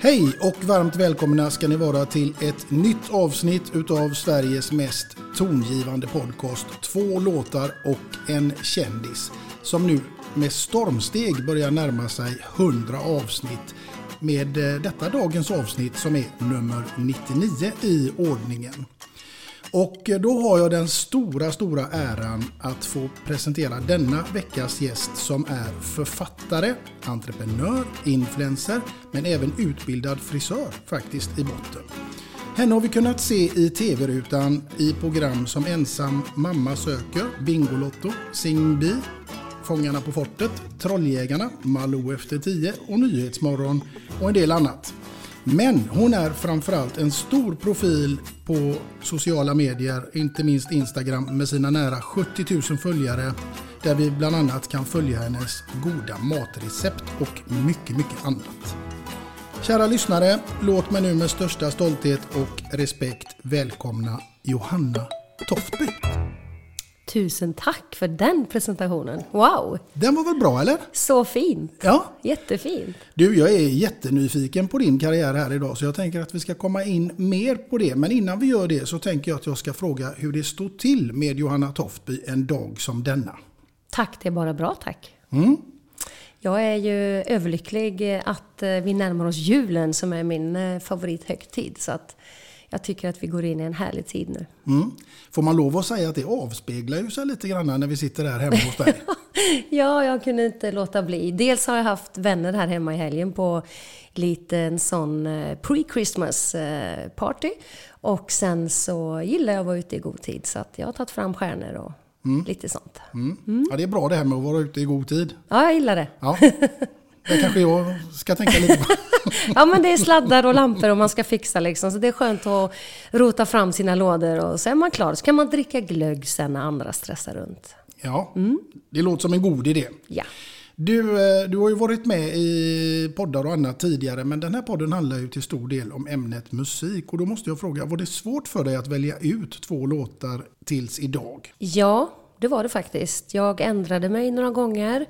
Hej och varmt välkomna ska ni vara till ett nytt avsnitt utav Sveriges mest tongivande podcast. Två låtar och en kändis som nu med stormsteg börjar närma sig 100 avsnitt med eh, detta dagens avsnitt som är nummer 99 i ordningen. Och eh, då har jag den stora, stora äran att få presentera denna veckas gäst som är författare, entreprenör, influencer men även utbildad frisör faktiskt i botten. Henne har vi kunnat se i tv-rutan i program som Ensam mamma söker, Bingolotto, Sing Singby, Fångarna på fortet, Trolljägarna, Malou efter tio och Nyhetsmorgon och en del annat. Men hon är framförallt en stor profil på sociala medier, inte minst Instagram med sina nära 70 000 följare där vi bland annat kan följa hennes goda matrecept och mycket, mycket annat. Kära lyssnare, låt mig nu med största stolthet och respekt välkomna Johanna Toftby. Tusen tack för den presentationen. Wow! Den var väl bra eller? Så fint! Ja. Jättefint! Du, jag är jättenyfiken på din karriär här idag så jag tänker att vi ska komma in mer på det. Men innan vi gör det så tänker jag att jag ska fråga hur det står till med Johanna Toftby en dag som denna. Tack, det är bara bra tack. Mm. Jag är ju överlycklig att eh, vi närmar oss julen som är min eh, favorithögtid. Så att jag tycker att vi går in i en härlig tid nu. Mm. Får man lov att säga att det avspeglar ju sig lite grann när vi sitter där hemma hos dig? ja, jag kunde inte låta bli. Dels har jag haft vänner här hemma i helgen på liten sån eh, pre-Christmas party. Och sen så gillar jag att vara ute i god tid så att jag har tagit fram stjärnor och mm. lite sånt. Mm. Mm. Ja, det är bra det här med att vara ute i god tid. Ja, jag gillar det. Ja. Det kanske jag ska tänka lite på. ja, men det är sladdar och lampor och man ska fixa liksom. Så det är skönt att rota fram sina lådor och så är man klar. Så kan man dricka glögg sen när andra stressar runt. Ja, mm. det låter som en god idé. Ja. Du, eh, du har ju varit med i poddar och annat tidigare men den här podden handlar ju till stor del om ämnet musik. Och då måste jag fråga, var det svårt för dig att välja ut två låtar tills idag? Ja, det var det faktiskt. Jag ändrade mig några gånger.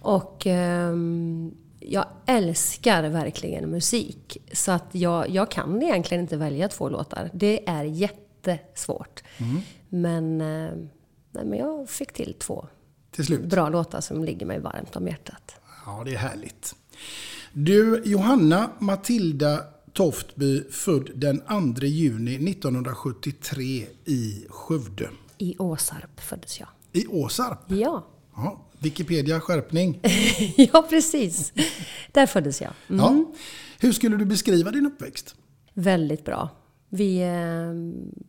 Och um, jag älskar verkligen musik. Så att jag, jag kan egentligen inte välja två låtar. Det är jättesvårt. Mm. Men, uh, nej, men jag fick till två. till slut. bra låtar som ligger mig varmt om hjärtat. Ja, det är härligt. Du, Johanna Matilda Toftby, född den 2 juni 1973 i Skövde. I Åsarp föddes jag. I Åsarp? Ja, Ja, Wikipedia skärpning. ja precis. Där föddes jag. Mm. Ja. Hur skulle du beskriva din uppväxt? Väldigt bra. Vi eh,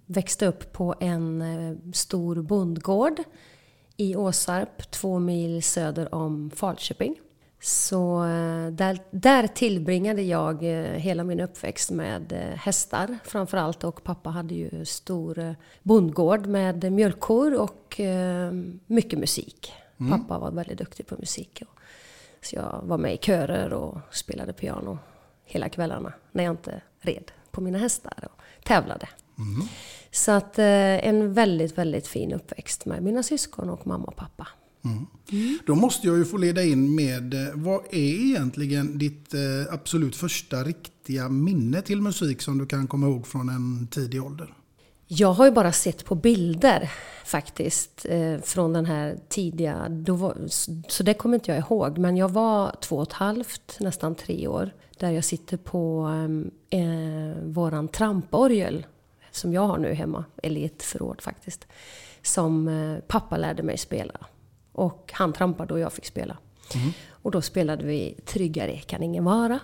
växte upp på en eh, stor bondgård i Åsarp, två mil söder om Falköping. Så eh, där, där tillbringade jag hela min uppväxt med hästar framförallt och pappa hade ju stor bondgård med mjölkkor och mycket musik. Pappa var väldigt duktig på musik. Och, så jag var med i körer och spelade piano hela kvällarna när jag inte red på mina hästar och tävlade. Så att eh, en väldigt, väldigt fin uppväxt med mina syskon och mamma och pappa. Då måste jag ju få leda in med, eh, vad är egentligen ditt eh, absolut första riktiga minne till musik som du kan komma ihåg från en tidig ålder? Jag har ju bara sett på bilder faktiskt eh, från den här tidiga, var, så det kommer inte jag ihåg. Men jag var två och ett halvt, nästan tre år, där jag sitter på eh, våran tramporgel som jag har nu hemma, eller i ett förråd faktiskt, som eh, pappa lärde mig spela. Och han trampade och jag fick spela. Och då spelade vi Tryggare kan ingen vara.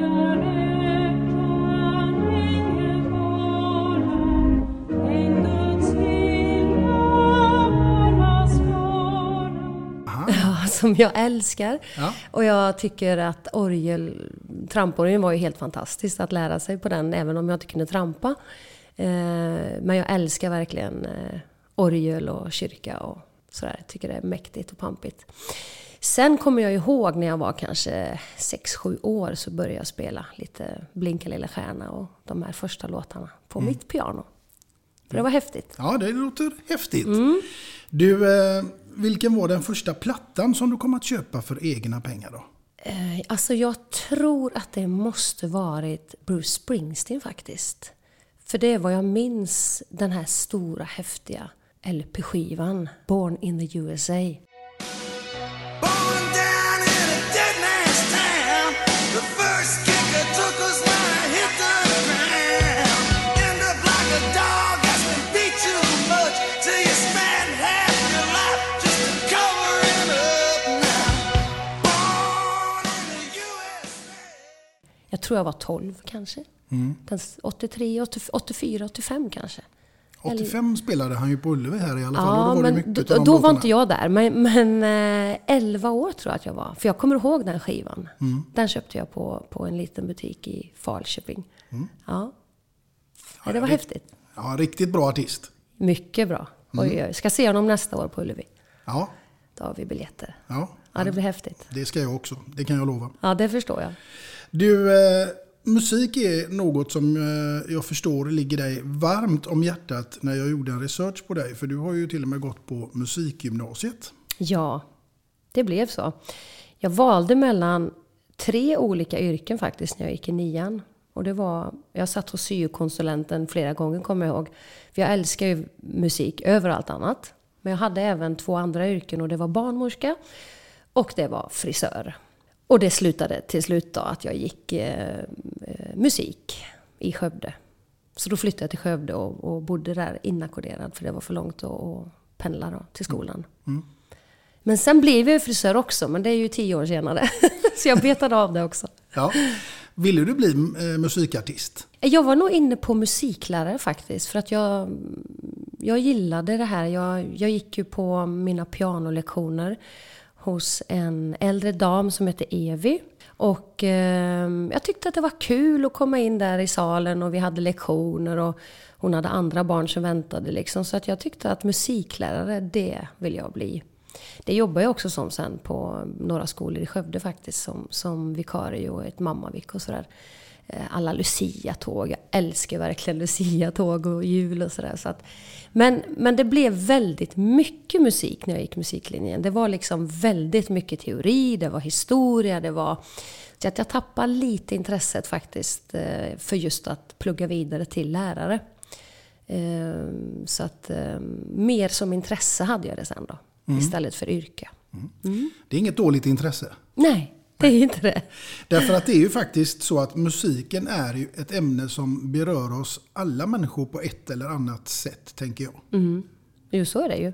Ja, som jag älskar. Ja. Och jag tycker att orgel, tramporgeln var ju helt fantastiskt att lära sig på den, även om jag inte kunde trampa. Eh, men jag älskar verkligen eh, orgel och kyrka och sådär. Jag tycker det är mäktigt och pampigt. Sen kommer jag ihåg när jag var kanske 6-7 år så började jag spela lite Blinka lilla stjärna och de här första låtarna på mitt piano. För det var häftigt. Ja, det låter häftigt. Du, eh, vilken var den första plattan som du kom att köpa för egna pengar då? Eh, Alltså jag tror att det måste varit Bruce Springsteen faktiskt. För det är vad jag minns den här stora häftiga LP-skivan Born in the USA. Jag tror jag var 12 kanske. S- 83, 80 84, 85 kanske. 85 spelade han ju på Ullevi här i alla fall. och Ja, då var men då, då var låtarna. inte jag där. Men, men eh, 11 år tror jag att jag var. För jag kommer ihåg den skivan. Den köpte jag på, på en liten butik i Falköping. Ja. Ja, det var häftigt. Ja, riktigt bra artist. Mycket bra. Oj, oj, oj. Ska se honom nästa år på Ullevi. Ja, Då har vi biljetter. ja, Ja, det blir häftigt. det ska jag också. Det kan jag lova. Ja, det förstår jag. Du, eh, musik är något som eh, jag förstår ligger dig varmt om hjärtat när jag gjorde en research på dig. För du har ju till och med gått på musikgymnasiet. Ja, det blev så. Jag valde mellan tre olika yrken faktiskt när jag gick i nian. Och det var, jag satt hos syokonsulenten flera gånger kommer jag ihåg. För jag älskar ju musik över allt annat. Men jag hade även två andra yrken och det var barnmorska och det var frisör. Och det slutade till slut då att jag gick eh, eh, musik i Skövde. Så då flyttade jag till Skövde och, och bodde där inackorderad för det var för långt att, att pendla då, till skolan. Men sen blev jag frisör också, men det är ju tio år senare. Så jag betade av det också. Ja. Ville du bli eh, musikartist? Jag var nog inne på musiklärare faktiskt. För att jag, jag gillade det här. Jag, jag gick ju på mina pianolektioner hos en äldre dam som heter Evi. Och eh, jag tyckte att det var kul att komma in där i salen och vi hade lektioner och hon hade andra barn som väntade liksom. Så att jag tyckte att musiklärare, det vill jag bli. Det jobbar jag också som sen på några skolor i Skövde faktiskt som, som vikarie och ett mammavik och sådär. Eh, Alla Lucia-tåg, jag älskar verkligen Lucia-tåg och jul och sådär. Så att, men, men det blev väldigt mycket musik när jag gick musiklinjen. Det var liksom väldigt mycket teori, det var historia, det var... Så att jag tappade lite intresset faktiskt eh, för just att plugga vidare till lärare. Eh, Så att eh, mer som intresse hade jag det sen då. istället för yrke. Det är inget dåligt intresse. Nej, det är inte det. Därför att det är ju faktiskt så att musiken är ju ett ämne som berör oss alla människor på ett eller annat sätt, tänker jag. Jo, så är det ju.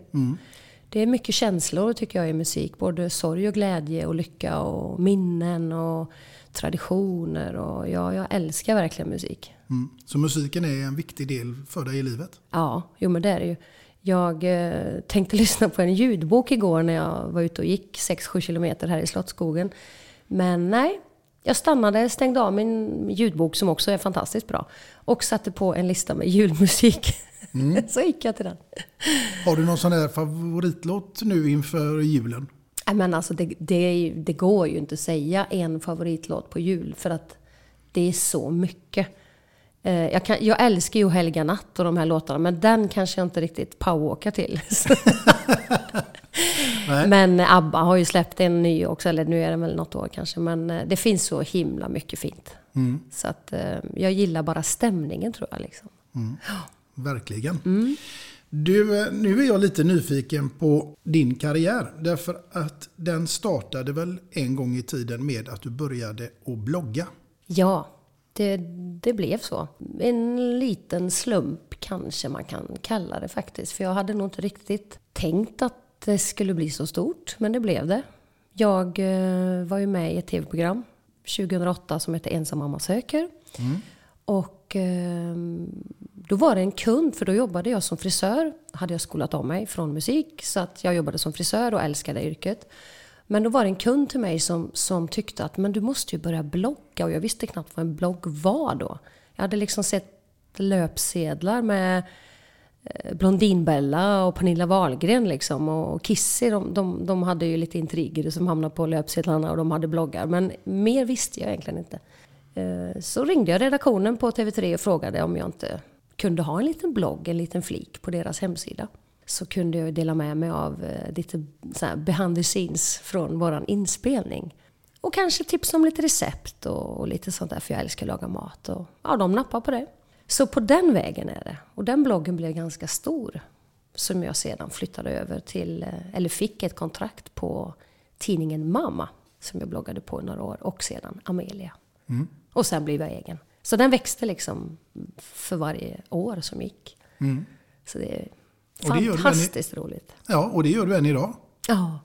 Det är mycket känslor tycker jag i musik. Både sorg och glädje och lycka och minnen och traditioner. Och ja, jag älskar verkligen musik. Mm. Så musiken är en viktig del för dig i livet. Ja, jo men det är det ju. Jag eh, tänkte lyssna på en ljudbok igår när jag var ute och gick 6-7 kilometer här i Slottsskogen. Men nej, jag stannade, stängde av min ljudbok som också är fantastiskt bra. Och satte på en lista med julmusik. Så gick jag till den. Har du någon sån där favoritlåt nu inför julen? Nej, men alltså det, det, det går ju inte att säga en favoritlåt på jul för att det är så mycket. Eh, Jag, kan, jag älskar ju Helga natt och de här låtarna men den kanske jag inte riktigt powerwalkar till. Men ABBA har ju släppt en ny också, eller nu är den väl något år kanske. Men eh, det finns så himla mycket fint. Så att eh, jag gillar bara stämningen tror jag. Liksom. Verkligen. Du, eh, nu är jag lite nyfiken på din karriär. Därför att den startade väl en gång i tiden med att du började att blogga. Ja, det, det blev så. En liten slump kanske man kan kalla det faktiskt. För jag hade nog inte riktigt tänkt att det skulle bli så stort, men det blev det. Jag eh, var ju med i ett tv-program 2008 som hette Ensam mamma söker. Och eh, då var det en kund, för då jobbade jag som frisör. Hade jag skolat om mig från musik, så att jag jobbade som frisör och älskade yrket. Men då var det en kund till mig som, som tyckte att men du måste ju börja blogga. Och jag visste knappt vad en blogg var då. Jag hade liksom sett löpsedlar med Eh, Blondinbella och Pernilla Wahlgren liksom. Och Kissy, de, de, de hade ju lite intriger som hamnade på löpsedlarna och de hade bloggar. Men mer visste jag egentligen inte. Eh, så ringde jag redaktionen på TV3 och frågade om jag inte kunde ha en liten blogg, en liten flik på deras hemsida. Så kunde jag dela med mig av eh, lite så här behind the scenes från våran inspelning. Och kanske tipsa om lite recept och, och lite sånt där, för jag älskar att laga mat. Och, ja, de nappade på det. Så på den vägen är det. Och den bloggen blev ganska stor. Som jag sedan flyttade över till, eh, eller fick ett kontrakt på tidningen Mamma. Som jag bloggade på i några år. Och sedan Amelia. Och sen blev jag egen. Så den växte liksom för varje år som gick. Så det är Och det fantastiskt roligt. Ja, och det gör du än idag. Ja.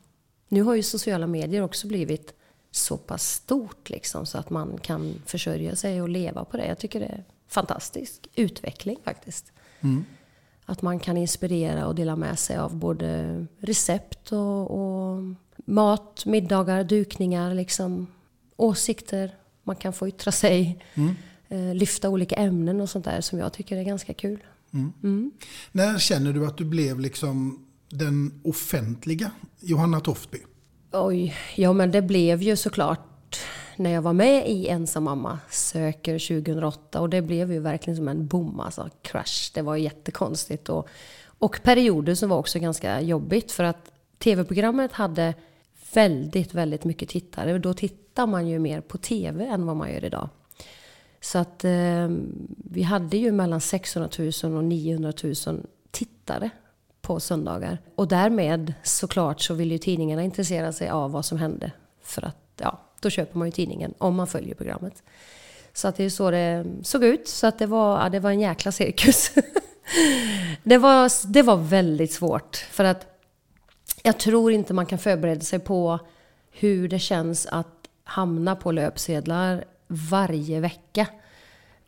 Nu har ju sociala medier också blivit så pass stort liksom så att man kan försörja sig och leva på det. Jag tycker det är fantastisk utveckling faktiskt. Att man kan inspirera och dela med sig av både recept och, och mat, middagar, dukningar, liksom, åsikter. Man kan få yttra sig, eh, lyfta olika ämnen och sånt där som jag tycker är ganska kul. När känner du att du blev liksom den offentliga Johanna Toftby? Oj, ja men det blev ju såklart när jag var med i Ensam mamma söker 2008 och det blev ju verkligen som en boom, alltså crash. Det var jättekonstigt och, och perioder som var också ganska jobbigt för att tv-programmet hade väldigt, väldigt mycket tittare. Då tittar man ju mer på tv än vad man gör idag. Så att eh, vi hade ju mellan 600 000 och 900 000 tittare på söndagar. Och därmed såklart så ville ju tidningarna intressera sig av vad som hände. För att ja, då köper man ju tidningen om man följer programmet. Så att det är så det såg ut. Så att det var, ja, det var en jäkla cirkus. det, var, det var väldigt svårt. För att jag tror inte man kan förbereda sig på hur det känns att hamna på löpsedlar varje vecka.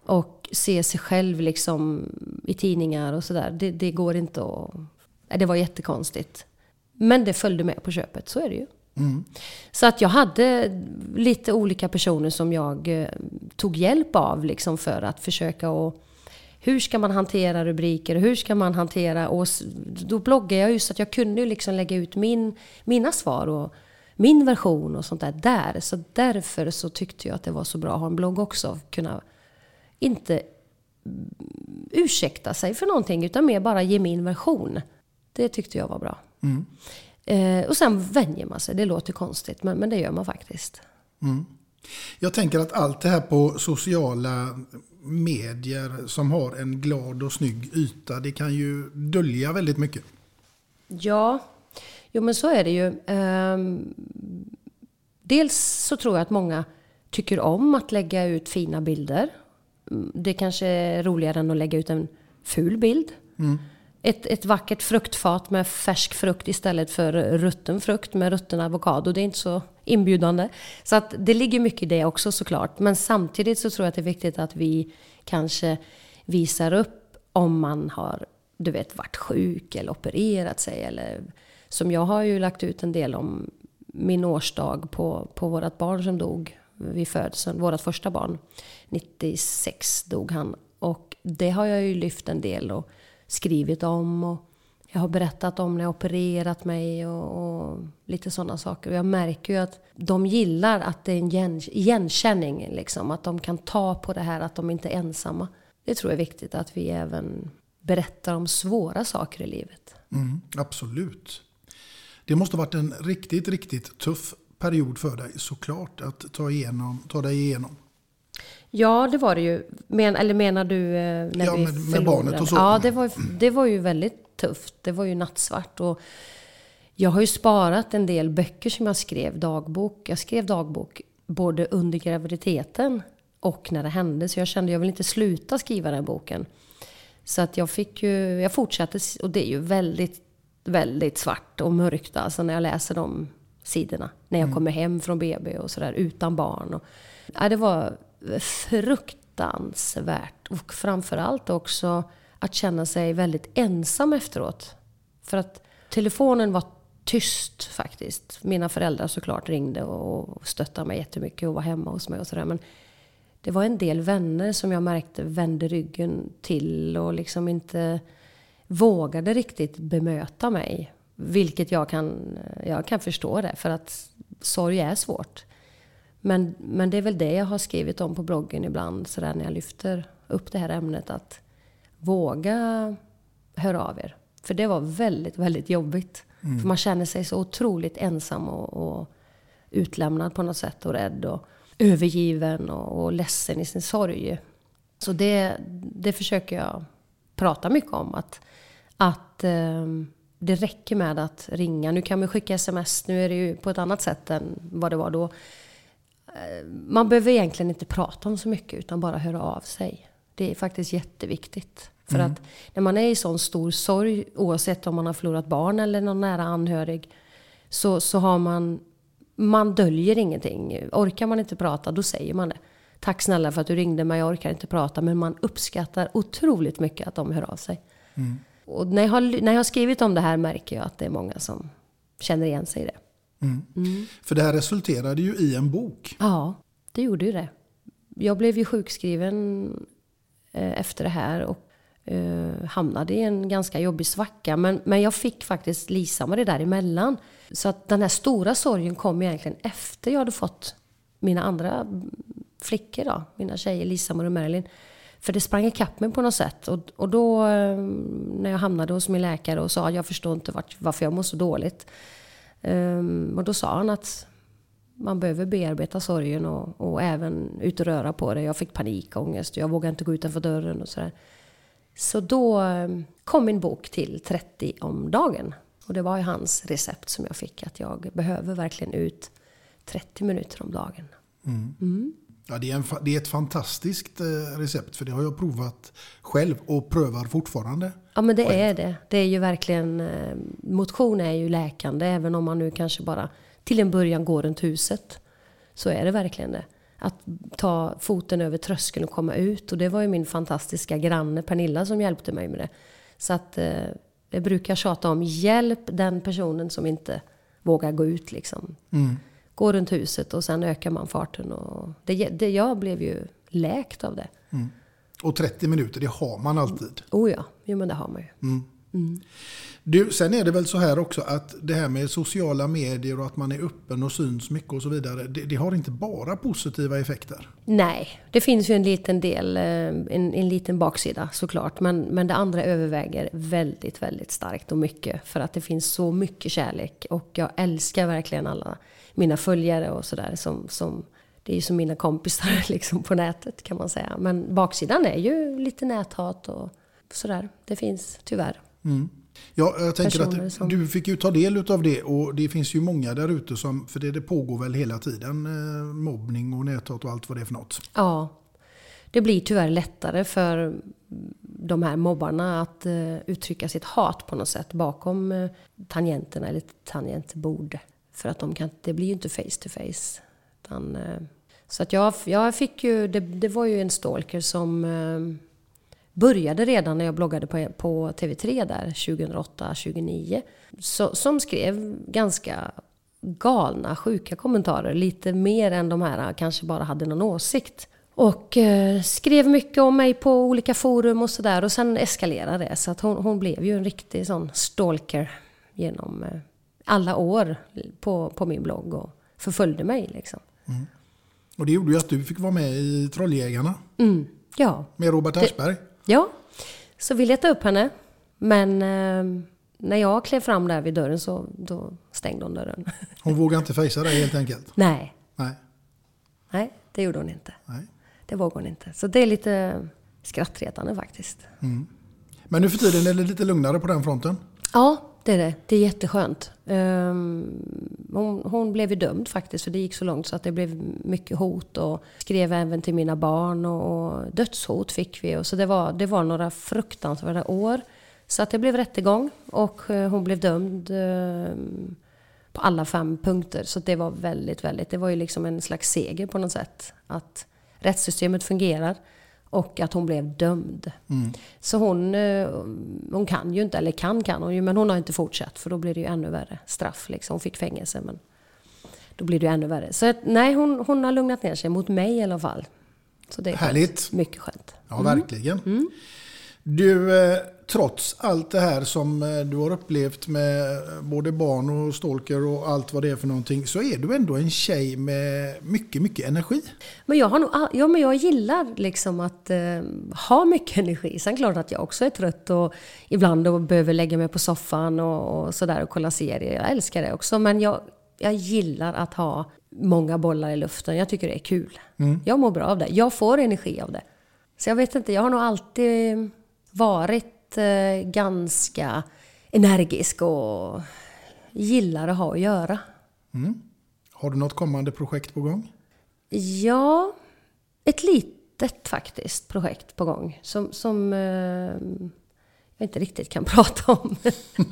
Och se sig själv liksom i tidningar och sådär. Det, det går inte att... Det var jättekonstigt. Men det följde med på köpet, så är det ju. Så att jag hade lite olika personer som jag eh, tog hjälp av liksom för att försöka och hur ska man hantera rubriker? Hur ska man hantera... Och då bloggade jag ju så att jag kunde liksom lägga ut min, mina svar och min version och sånt där där. Så därför så tyckte jag att det var så bra att ha en blogg också. Kunna inte ursäkta sig för någonting utan mer bara ge min version. Det tyckte jag var bra. Mm. Eh, och sen vänjer man sig. Det låter konstigt men, men det gör man faktiskt. Jag tänker att allt det här på sociala medier som har en glad och snygg yta, det kan ju dölja väldigt mycket. Ja, jo men så är det ju. Ehm, dels så tror jag att många tycker om att lägga ut fina bilder. Mm, Det kanske är roligare än att lägga ut en ful bild. Ett, ett vackert fruktfat med färsk frukt istället för rutten frukt med rutten avokado. Det är inte så inbjudande. Så att det ligger mycket i det också såklart. Men samtidigt så tror jag att det är viktigt att vi kanske visar upp om man har du vet, varit sjuk eller opererat sig. Eller, som jag har ju lagt ut en del om min årsdag på, på vårt barn som dog vid födseln, vårt första barn. 96 dog han. Och det har jag ju lyft en del och skrivit om. Och jag har berättat om när jag opererat mig och, och lite sådana saker. Och jag märker ju att de gillar att det är en igen, igenkänning. Liksom, att de kan ta på det här, att de inte är ensamma. Det tror jag är viktigt att vi även berättar om svåra saker i livet. Mm, absolut. Det måste ha varit en riktigt, riktigt tuff period för dig såklart att ta, igenom, ta dig igenom. Ja, det var det ju. Men, eller menar du eh, när Ja, vi med- med förlorade? barnet och så. Ja, det var, det var ju väldigt tufft. Det var ju nattsvart. Och jag har ju sparat en del böcker som jag skrev, dagbok. Jag skrev dagbok både under graviditeten och när det hände. Så jag kände jag vill inte sluta skriva den boken. Så att jag fick ju, jag fortsatte, och det är ju väldigt, väldigt svart och mörkt alltså när jag läser de sidorna. När jag kommer hem från BB och sådär utan barn. Och, ja, det var fruktansvärt. Och framförallt också att känna sig väldigt ensam efteråt. För att telefonen var tyst faktiskt. Mina föräldrar såklart ringde och stöttade mig jättemycket och var hemma hos mig och sådär. Men det var en del vänner som jag märkte vände ryggen till och liksom inte vågade riktigt bemöta mig. Vilket jag kan, jag kan förstå det, för att sorg är svårt. Men, men det är väl det jag har skrivit om på bloggen ibland, så där när jag lyfter upp det här ämnet. Att våga höra av er. För det var väldigt, väldigt jobbigt. För man känner sig så otroligt ensam och, och utlämnad på något sätt och rädd och övergiven och, och ledsen i sin sorg. Så det, det försöker jag prata mycket om. Att, att ehm, det räcker med att ringa. Nu kan man skicka sms. Nu är det ju på ett annat sätt än vad det var då. Man behöver egentligen inte prata om så mycket utan bara höra av sig. Det är faktiskt jätteviktigt. För att när man är i sån stor sorg, oavsett om man har förlorat barn eller någon nära anhörig, så, så har man, man döljer ingenting. Orkar man inte prata, då säger man det. Tack snälla för att du ringde mig, jag orkar inte prata. Men man uppskattar otroligt mycket att de hör av sig. Och när jag, har, när jag har skrivit om det här märker jag att det är många som känner igen sig i det. För det här resulterade ju i en bok. Ja, det gjorde ju det. Jag blev ju sjukskriven eh, efter det här och eh, hamnade i en ganska jobbig svacka. Men, men jag fick faktiskt Lisa-Marie däremellan. Så att den här stora sorgen kom egentligen efter jag hade fått mina andra flickor då, mina tjejer Lisa-Marie och Marilyn. För det sprang ikapp mig på något sätt. Och, och då eh, när jag hamnade hos min läkare och sa jag förstår inte vart, varför jag mår så dåligt. Ehm, och då sa han att man behöver bearbeta sorgen och, och även ut och röra på det. Jag fick panikångest och jag vågade inte gå utanför dörren och sådär. Så då eh, kom min bok till 30 om dagen. Och det var ju hans recept som jag fick, att jag behöver verkligen ut 30 minuter om dagen. Ja, det, är en, det är ett fantastiskt eh, recept för det har jag provat själv och prövar fortfarande. Ja men det är det. Det är ju verkligen, eh, motion är ju läkande även om man nu kanske bara till en början går runt huset. Så är det verkligen det. Att ta foten över tröskeln och komma ut. Och det var ju min fantastiska granne Pernilla som hjälpte mig med det. Så att eh, det brukar jag tjata om. Hjälp den personen som inte vågar gå ut liksom. Gå runt huset och sen ökar man farten. Och det, det, jag blev ju läkt av det. Och 30 minuter, det har man alltid. Oh ja, jo men det har man ju. Du, sen är det väl så här också att det här med sociala medier och att man är öppen och syns mycket och så vidare. Det, det har inte bara positiva effekter. Nej, det finns ju en liten del, eh, en, en liten baksida såklart. Men, men det andra överväger väldigt, väldigt starkt och mycket. För att det finns så mycket kärlek. Och jag älskar verkligen alla mina följare och sådär. Som, som, det är ju som mina kompisar liksom på nätet kan man säga. Men baksidan är ju lite näthat och sådär. Det finns tyvärr. Ja, jag tänker att som- du fick ju ta del av det och det finns ju många där ute som, för det, det pågår väl hela tiden, eh, mobbning och näthat och allt vad det är för något. Ja, det blir tyvärr lättare för de här mobbarna att eh, uttrycka sitt hat på något sätt bakom eh, tangenterna eller tangentbord. För att de kan, det blir ju inte face to face. Utan, eh, så att jag, jag fick ju, det, det var ju en stalker som eh, började redan när jag bloggade på, på TV3 där 2008-2009. Som skrev ganska galna, sjuka kommentarer. Lite mer än de här kanske bara hade någon åsikt. Och eh, skrev mycket om mig på olika forum och sådär. Och sen eskalerade det. Så att hon, hon blev ju en riktig sån stalker genom eh, alla år på, på min blogg. Och förföljde mig liksom. Och det gjorde ju att du fick vara med i Trolljägarna Mm, ja. med Robert Aschberg. Ja, så vi letade upp henne. Men eh, när jag klev fram där vid dörren så då stängde hon dörren. Hon vågade inte fejsa dig helt enkelt. Nej, Nej. nej, det gjorde hon inte. Nej. Det vågade hon inte. Så det är lite skrattretande faktiskt. Men nu för tiden är det lite lugnare på den fronten. Ja, det är det. Det är jätteskönt. Ehm, hon, hon blev ju dömd faktiskt, för det gick så långt så att det blev mycket hot och skrev även till mina barn och, och dödshot fick vi. Och så det var, det var några fruktansvärda år. Så att det blev rättegång och eh, hon blev dömd ehm, på alla fem punkter. Så det var väldigt, väldigt, det var ju liksom en slags seger på något sätt. Att rättssystemet fungerar och att hon blev dömd. Så hon, eh, hon kan ju inte, eller kan kan hon ju, men hon har inte fortsatt för då blir det ju ännu värre straff. Liksom. Hon fick fängelse men då blir det ju ännu värre. Så att, nej, hon, hon har lugnat ner sig, mot mig i alla fall. Så det är skönt. Härligt. Mycket skönt. Ja, verkligen. Du, eh, trots allt det här som eh, du har upplevt med eh, både barn och stalker och allt vad det är för någonting, så är du ändå en tjej med mycket, mycket energi. Men jag, har nog, ja, men jag gillar liksom att eh, ha mycket energi. Sen klart att jag också är trött och ibland då behöver lägga mig på soffan och, och sådär och kolla serier. Jag älskar det också. Men jag, jag gillar att ha många bollar i luften. Jag tycker det är kul. Jag mår bra av det. Jag får energi av det. Så jag vet inte, jag har nog alltid varit eh, ganska energisk och gillar att ha att göra. Har du något kommande projekt på gång? Ja, ett litet faktiskt projekt på gång som, som eh, jag inte riktigt kan prata om.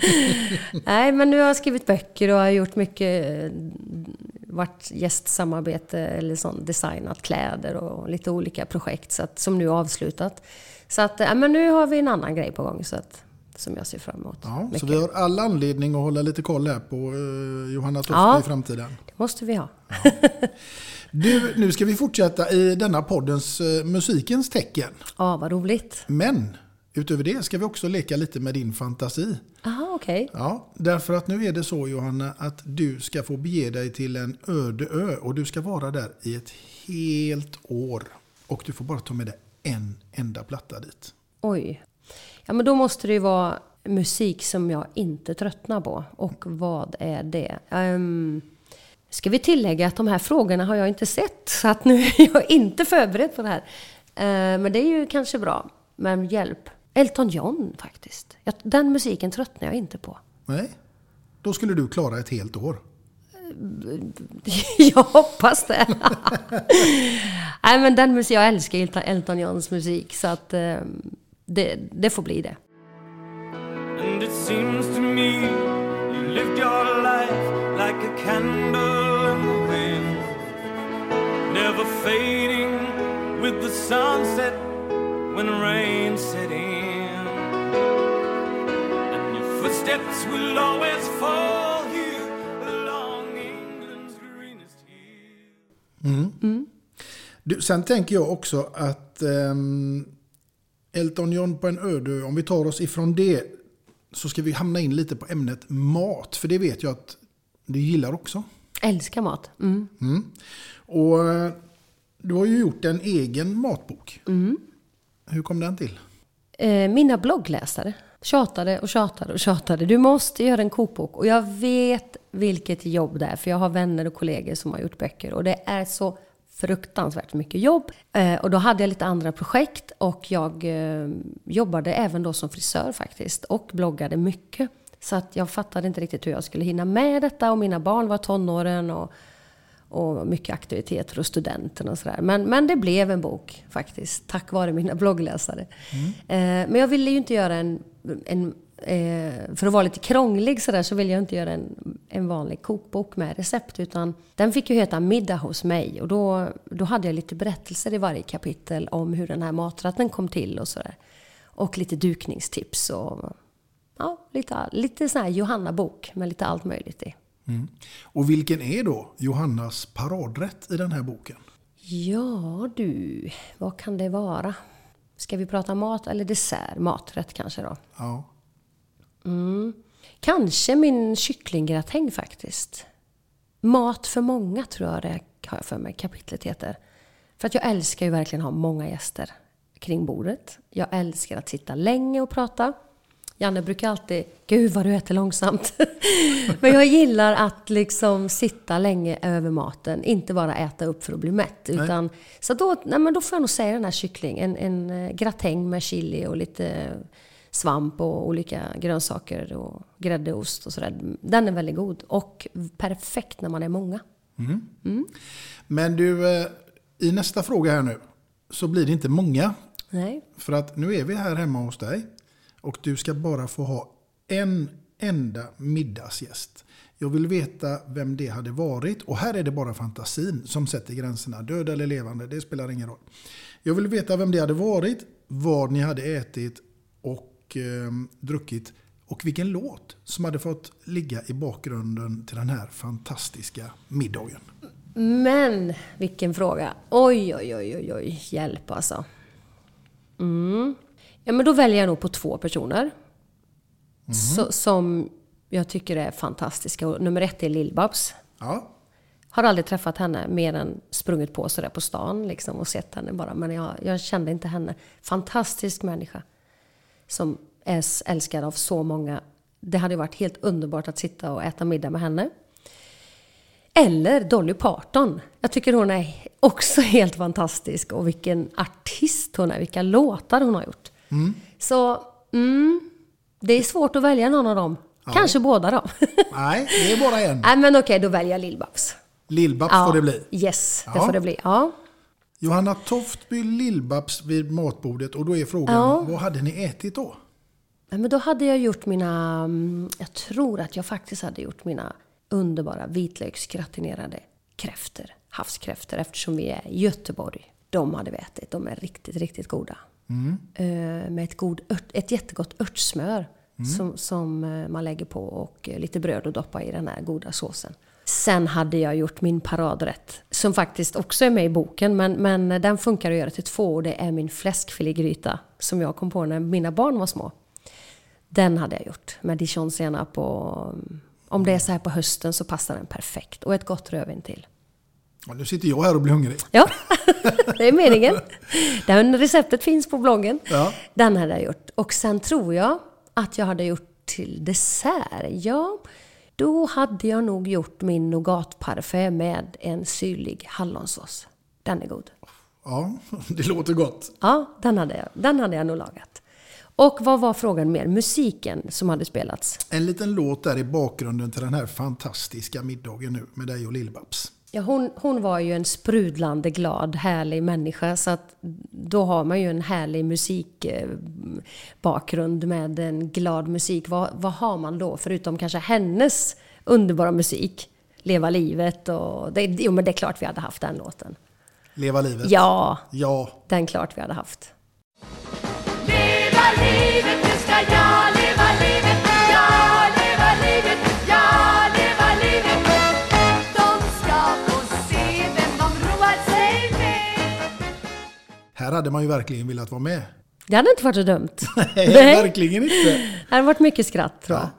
Nej, men nu har jag skrivit böcker och har gjort mycket, varit gästsamarbete eller sånt, designat kläder och lite olika projekt så att, som nu är avslutat. Så att, ja, men nu har vi en annan grej på gång så att, som jag ser fram emot. Ja, så vi har all anledning att hålla lite koll här på eh, Johanna Tofte Ja. i framtiden. Det måste vi ha. Du, nu ska vi fortsätta i denna poddens eh, musikens tecken. Ja, vad roligt. Men utöver det ska vi också leka lite med din fantasi. Aha, okej. Ja, därför att nu är det så Johanna att du ska få bege dig till en öde ö och du ska vara där i ett helt år. Och du får bara ta med dig en enda platta dit. Oj. Ja, men då måste det ju vara musik som jag inte tröttnar på. Och vad är det? Um, ska vi tillägga att de här frågorna har jag inte sett. Så att nu är jag inte förberedd på det här. Eh, men det är ju kanske bra. Men hjälp. Elton John faktiskt. Den musiken tröttnar jag inte på. Nej, då skulle du klara ett helt år. jag hoppas det. Nej men den musik, jag älskar Elton- Elton Johns musik. Så att eh, det, det får bli det. And it seems to me you lived your life like a candle in the wind, never fading with the sunset when rain set in. Hills. Du, sen tänker jag också att ehm, Elton John på en öde ö, om vi tar oss ifrån det så ska vi hamna in lite på ämnet mat. För det vet jag att du gillar också. Älskar mat. Mm. Och eh, du har ju gjort en egen matbok. Hur kom den till? Eh, mina bloggläsare tjatade och tjatade och tjatade. Du måste göra en kokbok. Och jag vet vilket jobb det är. För jag har vänner och kollegor som har gjort böcker. Och det är så fruktansvärt mycket jobb. Eh, och då hade jag lite andra projekt och jag eh, jobbade även då som frisör faktiskt och bloggade mycket. Så att jag fattade inte riktigt hur jag skulle hinna med detta och mina barn var tonåren och, och mycket aktiviteter och studenten och sådär. Men, men det blev en bok faktiskt, tack vare mina bloggläsare. Eh, men jag ville ju inte göra en, en eh, för att vara lite krånglig sådär så ville jag inte göra en, en vanlig kokbok med recept utan den fick ju heta Middag hos mig och då, då hade jag lite berättelser i varje kapitel om hur den här maträtten kom till och sådär. Och lite dukningstips och ja, lite, lite sån här Johanna-bok med lite allt möjligt i. Och vilken är då Johannas paradrätt i den här boken? Ja du, vad kan det vara? Ska vi prata mat eller dessert? Maträtt kanske då? Ja. Kanske min kycklinggratäng faktiskt. Mat för många tror jag det har jag för mig kapitlet heter. För att jag älskar ju verkligen att ha många gäster kring bordet. Jag älskar att sitta länge och prata. Janne brukar alltid, gud vad du äter långsamt. Men jag gillar att liksom sitta länge över maten, inte bara äta upp för att bli mätt. Utan, så då, nej men då får jag nog säga den här kyckling, en, en eh, gratäng med chili och lite svamp och olika grönsaker och grädde och ost och sådär. Den är väldigt god och perfekt när man är många. Men du, eh, i nästa fråga här nu så blir det inte många. Nej. För att nu är vi här hemma hos dig och du ska bara få ha en enda middagsgäst. Jag vill veta vem det hade varit och här är det bara fantasin som sätter gränserna. Död eller levande, det spelar ingen roll. Jag vill veta vem det hade varit, vad ni hade ätit och eh, druckit och vilken låt som hade fått ligga i bakgrunden till den här fantastiska middagen. Men vilken fråga. Oj, oj, oj, oj, oj. Hjälp alltså. Mm. Ja, men då väljer jag nog på två personer. Så, som jag tycker är fantastiska. Och nummer ett är Lill-Babs. Ja, Har aldrig träffat henne mer än sprungit på sådär på stan liksom, och sett henne bara. Men jag, jag kände inte henne. Fantastisk människa. Som är älskad av så många. Det hade varit helt underbart att sitta och äta middag med henne. Eller Dolly Parton. Jag tycker hon är också helt fantastisk. Och vilken artist hon är. Vilka låtar hon har gjort. Så, mm, det är svårt att välja någon av dem. Kanske båda då. nej, det är bara en. Nej men okej, då väljer jag Lill-Babs. Lillbabs Ja, får det bli. Yes, det Ja. får det bli. Ja. Johanna Toftby Lillbabs vid matbordet och då är frågan, Ja. vad hade ni ätit då? Men då hade jag gjort mina... mm, Jag tror att jag faktiskt hade gjort mina underbara vitlöksgratinerade kräftor. Havskräftor eftersom vi är i Göteborg. De hade vi ätit. De är riktigt, riktigt goda. Eh, med ett, god ört, ett jättegott örtsmör som, som eh, man lägger på och eh, lite bröd och doppa i den här goda såsen. Sen hade jag gjort min paradrätt som faktiskt också är med i boken men, men den funkar att göra till två och det är min fläskfilégryta som jag kom på när mina barn var små. Den hade jag gjort med dijonsenap och om det är så här på hösten så passar den perfekt. Och ett gott rödvin till. Ja, nu sitter jag här och blir hungrig. Ja, det är meningen. Den receptet finns på bloggen. Ja. Den hade jag gjort. Och sen tror jag att jag hade gjort till dessert. Ja, då hade jag nog gjort min nougatparfait med en syrlig hallonsås. Den är god. Ja, det låter gott. Ja, den hade jag, den hade jag nog lagat. Och vad var frågan mer? Musiken som hade spelats. En liten låt där i bakgrunden till den här fantastiska middagen nu med dig och Lillbabs. Ja, hon, hon var ju en sprudlande, glad, härlig människa. Så att då har man ju en härlig musikbakgrund med en glad musik. Vad, vad har man då förutom kanske hennes underbara musik? Leva livet och... Det, jo, men det är klart vi hade haft den låten. Leva livet. Ja, Ja, den klart vi hade haft. Leva livet, nu ska jag här hade man ju verkligen velat vara med. Det hade inte varit så dumt. Nej, verkligen inte. Det hade varit mycket skratt. Ja.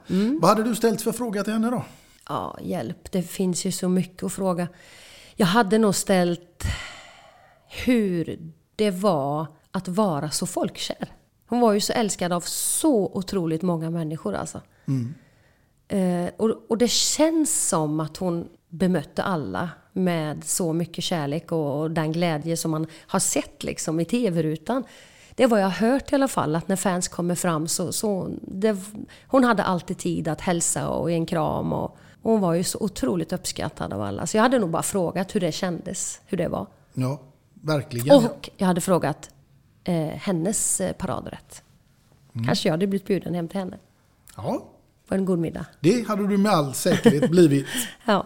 Vad hade du ställt för fråga till henne då? Ja, hjälp. Det finns ju så mycket att fråga. Jag hade nog ställt hur det var att vara så folkkär. Hon var ju så älskad av så otroligt många människor alltså. Eh, och, och det känns som att hon bemötte alla med så mycket kärlek och, och den glädje som man har sett liksom i tv-rutan. Det är vad jag har hört i alla fall, att när fans kommer fram så... så det, hon hade alltid tid att hälsa och ge en kram. Och, och hon var ju så otroligt uppskattad av alla. Så jag hade nog bara frågat hur det kändes, hur det var. Ja, verkligen. Och jag hade frågat eh, hennes eh, paradrätt. Kanske jag hade blivit bjuden hem till henne Ja, på en god middag. det hade du med all säkerhet blivit. Ja.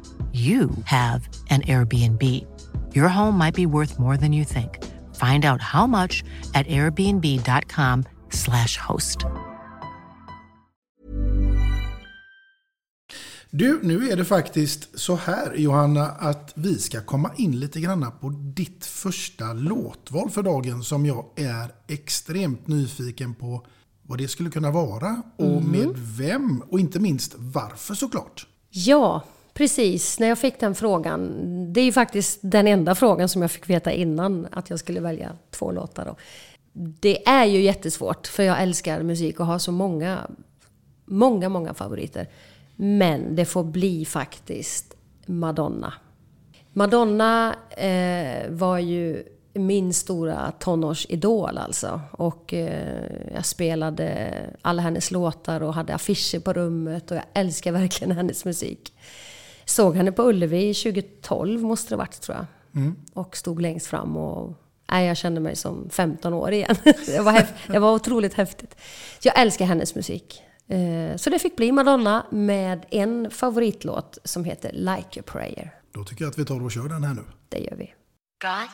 you have an Airbnb. Your home might be worth more than you think. Find out how much at airbnb.com/slash host. Du, nu är det faktiskt så här Johanna att vi ska komma in lite grann på ditt första låtval för dagen som jag är extremt nyfiken på vad det skulle kunna vara och med vem och inte minst varför såklart. Ja, precis. När jag fick den frågan. Det är ju faktiskt den enda frågan som jag fick veta innan att jag skulle välja två låtar. Då. Det är ju jättesvårt för jag älskar musik och har så många, många, många favoriter. Men det får bli faktiskt Madonna. Madonna eh, var ju min stora tonårsidol alltså. Och eh, jag spelade alla hennes låtar och hade affischer på rummet och jag älskar verkligen hennes musik. Såg henne på Ullevi 2012 måste det varit tror jag. Och stod längst fram och nej, jag kände mig som 15 år igen. det, var det var otroligt häftigt. Jag älskar hennes musik. Eh, Så det fick bli Madonna med en favoritlåt som heter Like a prayer. Då tycker jag att vi tar och kör den här nu. Det gör vi. God?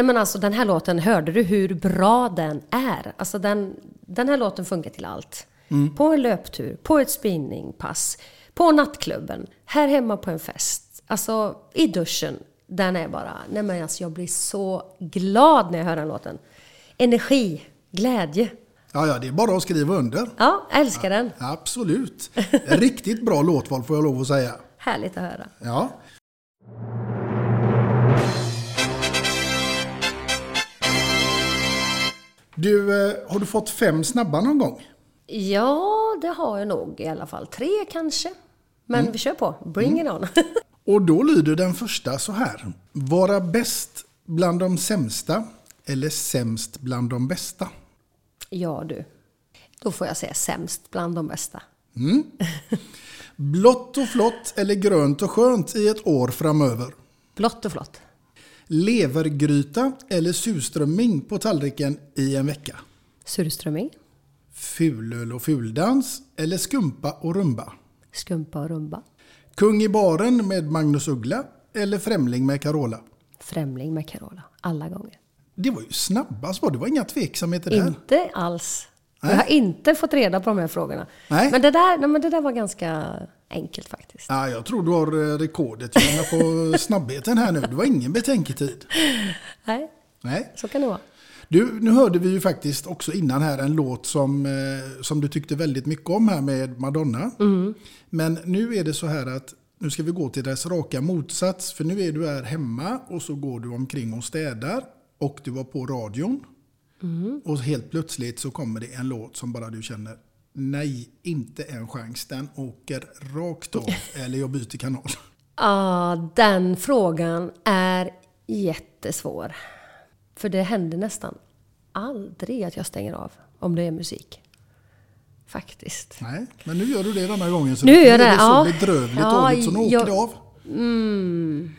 Nej men alltså den här låten, hörde du hur bra den är? Alltså den, den här låten funkar till allt. Mm. På en löptur, på ett spinningpass, på nattklubben, här hemma på en fest. Alltså i duschen. Den är bara, nej men alltså jag blir så glad när jag hör den låten. Energi, glädje. Ja, ja, det är bara att skriva under. Ja, jag älskar den. Absolut. Riktigt bra låtval får jag lov att säga. Härligt att höra. Ja. Du, eh, har du fått fem snabba någon gång? Ja, det har jag nog i alla fall. Tre kanske. Men Mm. vi kör på. Bring it on. Och då lyder den första så här. Vara bäst bland de sämsta eller sämst bland de bästa? ja du. Då får jag säga sämst bland de bästa. Mm. Blått och flott eller grönt och skönt i ett år framöver? Blått och flott. Levergryta eller surströmming på tallriken i en vecka? Surströmming. Fulöl och fuldans eller skumpa och rumba? Skumpa och rumba. Kung i baren med Magnus Uggla eller Främling med Carola? Främling med Carola. Alla gånger. Det var ju snabbast var det. var inga tveksamheter där. Inte alls. Nej. Jag har inte fått reda på de här frågorna. Nej. Men det där, nej, men det där var ganska enkelt faktiskt. Ja, jag tror du har eh, rekordet Johanna, på snabbheten här nu. Det var ingen betänketid. Nej, Nej. så kan det vara. Du, nu hörde vi ju faktiskt också innan här en låt som, eh, som du tyckte väldigt mycket om här med Madonna. Mm. Men nu är det så här att nu ska vi gå till dess raka motsats. För nu är du här hemma och så går du omkring och städar. Och du var på radion. Mm. Och helt plötsligt så kommer det en låt som bara du känner Nej, inte en chans. Den åker rakt av. eller jag byter kanal. Ja, den frågan är jättesvår. För det händer nästan aldrig att jag stänger av om det är musik. Faktiskt. Nej, men nu gör du det denna gången. Så Nu gör det, det så ja. bedrövligt Ja, dåligt så nu åker jag- det av. Mm.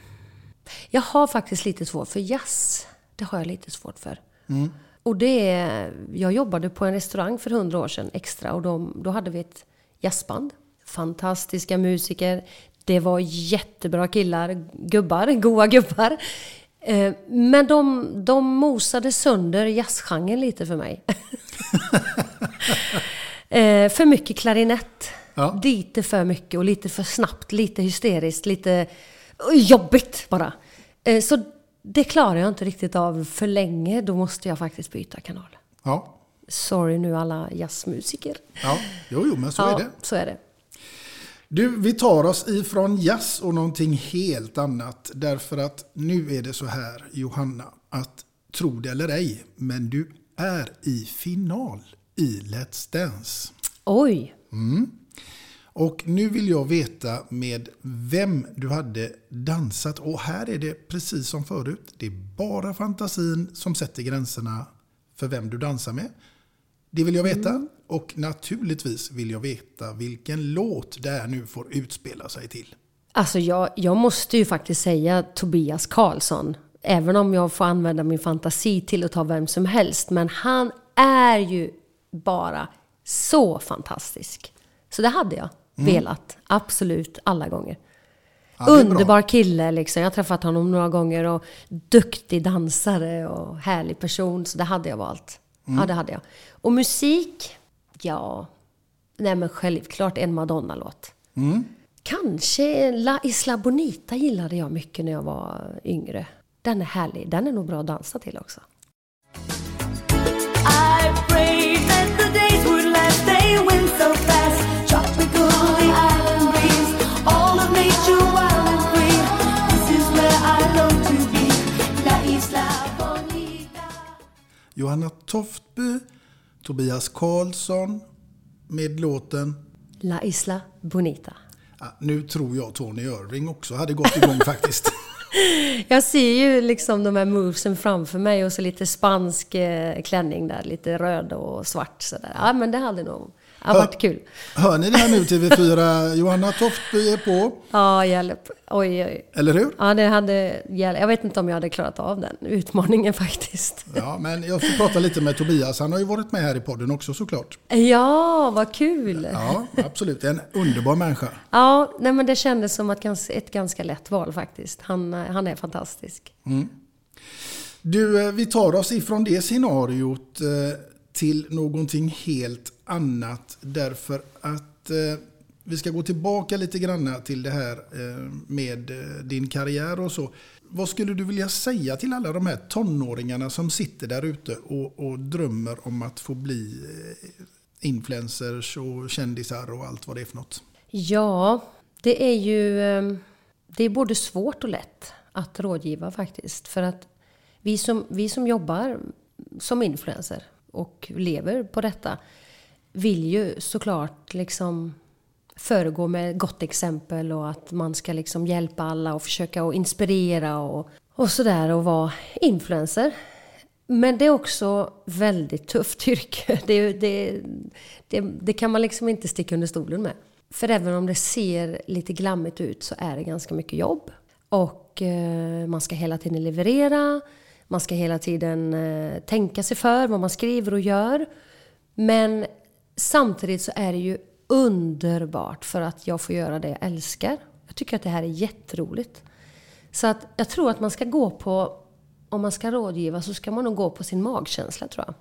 Jag har faktiskt lite svårt för jazz. Det har jag lite svårt för. Mm. Och det jag jobbade på en restaurang för hundra år sedan extra och de, då hade vi ett jazzband. Fantastiska musiker. Det var jättebra killar, gubbar, goa gubbar. Eh, Men de, de mosade sönder jazzgenren lite för mig. Eh, för mycket klarinett. Ja. Lite för mycket och lite för snabbt, lite hysteriskt, lite jobbigt bara. Eh, så det klarar jag inte riktigt av för länge. Då måste jag faktiskt byta kanal. Ja, Sorry nu alla jazzmusiker. ja. Jo, jo, men så ja, är det. så är det. Du, vi tar oss ifrån jazz och någonting helt annat. Därför att nu är det så här, Johanna, att tro det eller ej, men du är i final i Let's Dance. Oj! Mm. Och nu vill jag veta med vem du hade dansat. Och här är det precis som förut. Det är bara fantasin som sätter gränserna för vem du dansar med. Det vill jag veta. Och naturligtvis vill jag veta vilken låt det här nu får utspela sig till. Alltså jag, jag måste ju faktiskt säga Tobias Karlsson. Även om jag får använda min fantasi till att ta vem som helst. Men han är ju bara så fantastisk. Så det hade jag Mm. velat. Absolut, alla gånger. Ja, bra. Underbar kille liksom. Jag har träffat honom några gånger och duktig dansare och härlig person. Så det hade jag valt. Mm. Ja, det hade jag. Och musik? Ja, nej men självklart en Madonna-låt. Mm. Kanske La Isla Bonita gillade jag mycket när jag var yngre. Den är härlig. Den är nog bra att dansa till också. I prayed that the days would last, they went so fast. Johanna Toftby, Tobias Karlsson med låten La Isla Bonita. ja, Nu tror jag Tony Irving också hade gått igång faktiskt. Jag ser ju liksom de här movesen framför mig och så lite spansk eh, klänning där, lite röd och svart sådär. Ja men det hade nog ja, varit kul. Hör ni det här nu TV4? Johanna Toftby är på. Ja, hjälp. Oj, oj. Eller hur? Ja, det hade hjälp. Jag vet inte om jag hade klarat av den utmaningen faktiskt. Ja, men jag får prata lite med Tobias. Han har ju varit med här i podden också såklart. Ja, vad kul! Ja, absolut. En underbar människa. Ja, nej men det kändes som gans- ett ganska lätt val faktiskt. Han, han är fantastisk. Mm. Du, eh, vi tar oss ifrån det scenariot eh, till någonting helt annat därför att eh, vi ska gå tillbaka lite grann till det här eh, med eh, din karriär och så. Vad skulle du vilja säga till alla de här tonåringarna som sitter där ute och, och drömmer om att få bli eh, influencers och kändisar och allt vad det är för något? Ja, det är ju ehm, det är både svårt och lätt att rådgiva faktiskt. För att vi som, vi som jobbar som influencer och lever på detta vill ju såklart liksom föregå med gott exempel och att man ska liksom hjälpa alla och försöka att inspirera och, och sådär och vara influencer. Men det är också väldigt tufft yrke. Det, det, det, det kan man liksom inte sticka under stolen med. För även om det ser lite glammigt ut så är det ganska mycket jobb. Och eh, man ska hela tiden leverera. Man ska hela tiden eh, tänka sig för vad man skriver och gör. Men samtidigt så är det ju underbart för att jag får göra det jag älskar. Jag tycker att det här är jätteroligt. Så att jag tror att man ska gå på, om man ska rådgiva så ska man nog gå på sin magkänsla tror jag.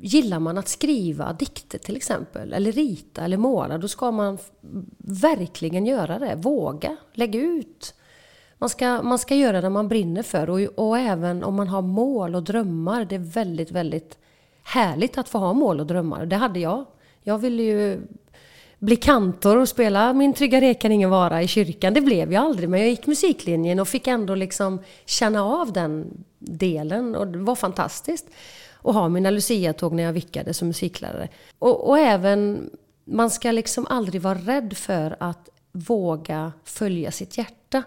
Gillar man att skriva dikter till exempel, eller rita eller måla, då ska man verkligen göra det. Våga, lägg ut. Man ska, man ska göra det man brinner för och, och även om man har mål och drömmar. Det är väldigt, väldigt härligt att få ha mål och drömmar. Det hade jag. Jag ville ju bli kantor och spela Min trygga reka kan ingen vara i kyrkan. Det blev jag aldrig, men jag gick musiklinjen och fick ändå liksom känna av den delen och det var fantastiskt. Och ha mina Lucia-tåg när jag vickade som musiklärare. Och, och även, man ska liksom aldrig vara rädd för att våga följa sitt hjärta.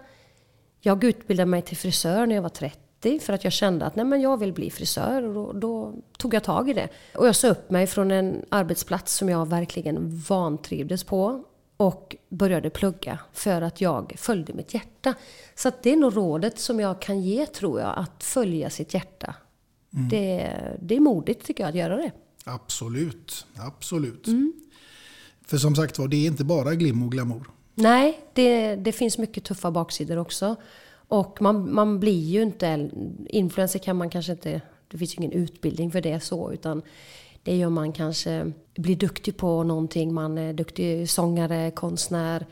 Jag utbildade mig till frisör när jag var 30 för att jag kände att nej, men jag vill bli frisör och då, då tog jag tag i det. Och jag sa upp mig från en arbetsplats som jag verkligen vantrivdes på och började plugga för att jag följde mitt hjärta. Så det är nog rådet som jag kan ge tror jag, att följa sitt hjärta. Mm. Det, det är modigt tycker jag att göra det. Absolut, absolut. Mm. För som sagt var, det är inte bara glim och glamour. Nej, det, det finns mycket tuffa baksidor också. Och man, man blir ju inte... Influencer kan man kanske inte... Det finns ju ingen utbildning för det så, utan det gör man kanske blir duktig på någonting. Man är duktig sångare, konstnär,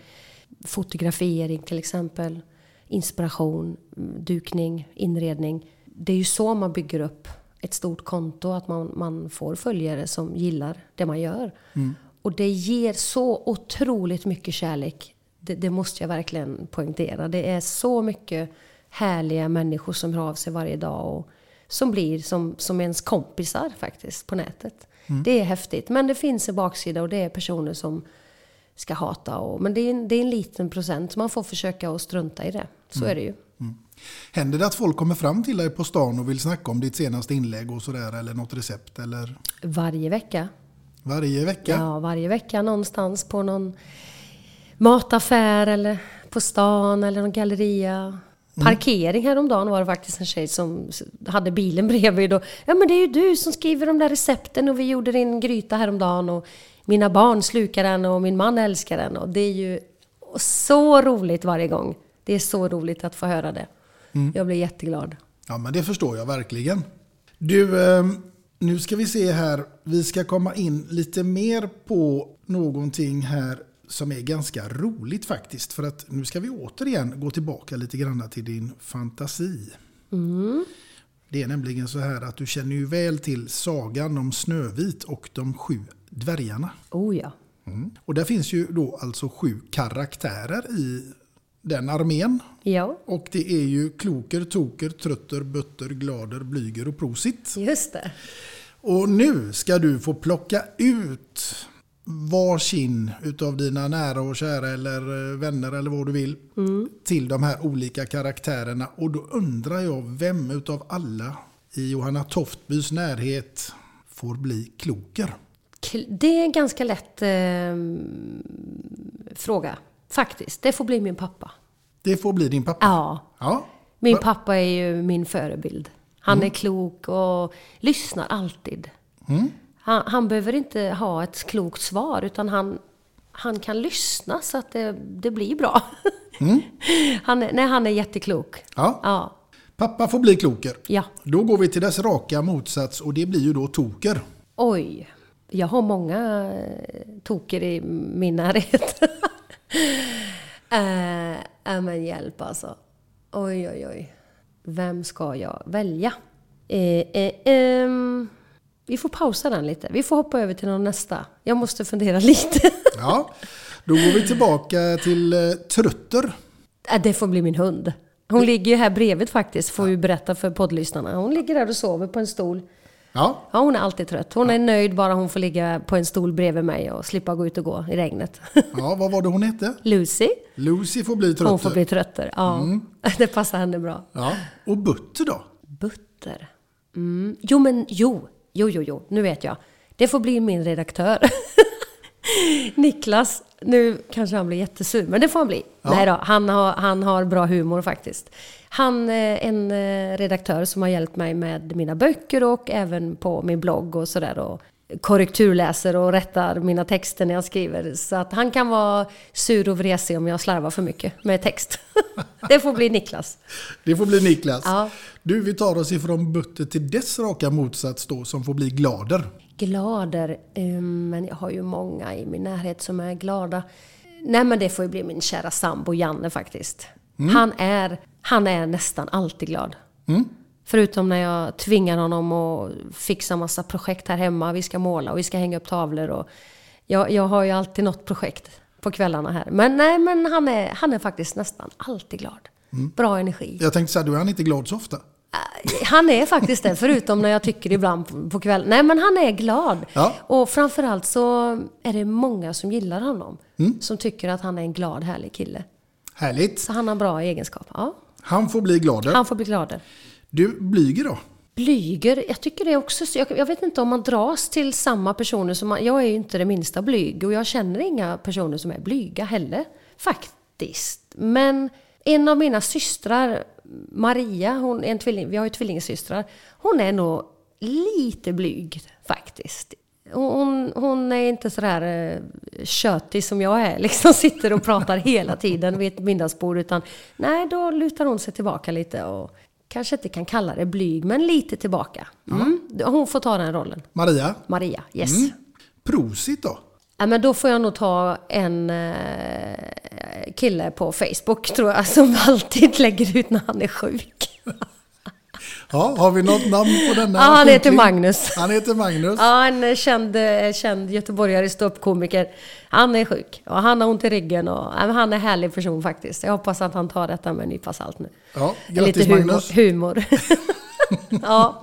fotografering till exempel, inspiration, dukning, inredning. Det är ju så man bygger upp ett stort konto, att man, man får följare som gillar det man gör. Mm. Och det ger så otroligt mycket kärlek. Det, det måste jag verkligen poängtera. Det är så mycket härliga människor som hör av sig varje dag och som blir som, som ens kompisar faktiskt på nätet. Mm. Det är häftigt. Men det finns en baksida och det är personer som ska hata. Och, men det är, en, det är en liten procent. så Man får försöka att strunta i det. Så Mm. är det ju. Händer det att folk kommer fram till dig på stan och vill snacka om ditt senaste inlägg och sådär eller något recept eller Varje vecka. varje vecka? Ja, varje vecka någonstans på någon mataffär eller på stan eller någon galleria. Parkering häromdagen var det faktiskt en tjej som hade bilen bredvid. Och, ja men det är ju du som skriver de där recepten och vi gjorde din gryta häromdagen och mina barn slukar den och min man älskar den. Och det är ju så roligt varje gång. Det är så roligt att få höra det. Mm. Jag blir jätteglad. Ja, men det förstår jag verkligen. Du, eh, nu ska vi se här. Vi ska komma in lite mer på någonting här som är ganska roligt faktiskt. För att nu ska vi återigen gå tillbaka lite grann till din fantasi. Mm. Det är nämligen så här att du känner ju väl till sagan om Snövit och de sju dvärgarna. Oh ja. Mm. Och där finns ju då alltså sju karaktärer i den armén. Ja, Och det är ju kloker, toker, trötter, bötter, glader, blyger och prosit. just det. Och nu ska du få plocka ut varsin utav dina nära och kära eller eh, vänner eller vad du vill till de här olika karaktärerna. Och då undrar jag vem utav alla i Johanna Toftbys närhet får bli kloker? Kl- Det är en ganska lätt eh, fråga. Faktiskt. Det får bli min pappa. Det får bli din pappa. Ja. Ja. Min pappa är ju min förebild. Han är klok och lyssnar alltid. Mm. Han, han behöver inte ha ett klokt svar utan han, han kan lyssna så att det, det blir bra. Mm. Han, är, nej, han är jätteklok. Ja. Ja. Pappa får bli kloker. Ja. Då går vi till dess raka motsats och det blir ju då toker. Oj, jag har många eh, toker i min närhet. äh, äh, men hjälp alltså. Oj, oj, oj. Vem ska jag välja? Eh, eh, ehm, vi får pausa den lite. Vi får hoppa över till någon nästa. Jag måste fundera lite. Ja, då går vi tillbaka till eh, Trutter. Äh, det får bli min hund. Hon ligger ju här bredvid faktiskt, får vi berätta för poddlyssnarna. Hon ligger där och sover på en stol. Ja, Ja, hon är alltid trött. Hon är nöjd bara hon får ligga på en stol bredvid mig och slippa gå ut och gå i regnet. ja vad var det hon hette? Lucy, Lucy får bli Trutter. hon får bli trötter. Ja, det passar henne bra. Ja, och Butter då? Butter. Mm. Jo, men jo, jo, jo, jo, nu vet jag. Det får bli min redaktör. Niklas, nu kanske han blir jättesur, men det får han bli. Ja. Nej då, han har, han har bra humor faktiskt. Han är en eh, redaktör som har hjälpt mig med mina böcker och även på min blogg och sådär. Och korrekturläser och rättar mina texter när jag skriver. Så att han kan vara sur och vresig om jag slarvar för mycket med text. det får bli Niklas. Det får bli Niklas. Ja. Du, vi tar oss ifrån Butter till dess raka motsats då, som får bli Glader. Glader, eh, men jag har ju många i min närhet som är glada. Nej men det får ju bli min kära sambo Janne faktiskt. Han, är, han är nästan alltid glad. Förutom när jag tvingar honom att fixa massa projekt här hemma. Vi ska måla och vi ska hänga upp tavlor. Och jag, jag har ju alltid något projekt på kvällarna här. Men nej, men han är, han är faktiskt nästan alltid glad. Bra energi. Jag tänkte säga, du är han inte glad så ofta? Han är faktiskt det, förutom när jag tycker ibland på- kvällen. Nej, men han är glad. Ja. Och framförallt så är det många som gillar honom. Som tycker att han är en glad, härlig kille. Härligt. Så han har bra egenskaper. Ja, Han får bli Glader. han får bli glad. Du, Blyger då? Blyger, jag tycker det är också så- jag, jag vet inte om man dras till samma personer som man, Jag är ju inte det minsta blyg och jag känner inga personer som är blyga heller. Faktiskt. Men en av mina systrar, Maria, hon är en tvilling, vi har ju tvillingsystrar. Hon är nog lite blyg faktiskt. Hon, hon är inte sådär eh, tjötig som jag är, liksom sitter och pratar hela tiden vid ett middagsbord. Utan nej, då lutar hon sig tillbaka lite och kanske inte kan kalla det blyg, men lite tillbaka. Mm. Hon får ta den rollen. Maria? Maria, yes. Mm. Prosit då? Ja, men då får jag nog ta en eh, kille på Facebook tror jag, som alltid lägger ut när han är sjuk. Ja, har vi något namn på denna? Ja, han heter? Magnus. Han heter Magnus. Ja, en känd, eh, känd göteborgare, ståuppkomiker. Han är sjuk och han har ont i ryggen och ja, han är en härlig person faktiskt. Jag hoppas att han tar detta med en nypa salt nu. Ja, Lite grattis humor. Magnus. humor. ja.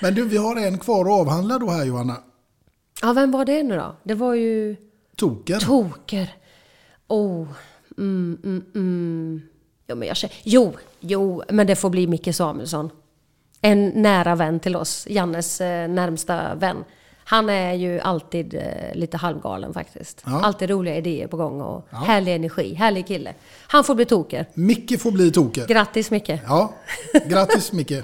Men du, vi har en kvar att avhandla då här Johanna. ja, vem var det nu då? Det var ju Toker. Toker. Oh. Mm, mm, mm. Jo, men jag känner, jo, jo, men det får bli Micke Samuelsson. En nära vän till oss, Jannes eh, närmsta vän. Han är ju alltid eh, lite halvgalen faktiskt. Ja. Alltid roliga idéer på gång och härlig energi, härlig kille. Han får bli toker. Micke får bli Toker. Grattis Micke! Ja, grattis Micke.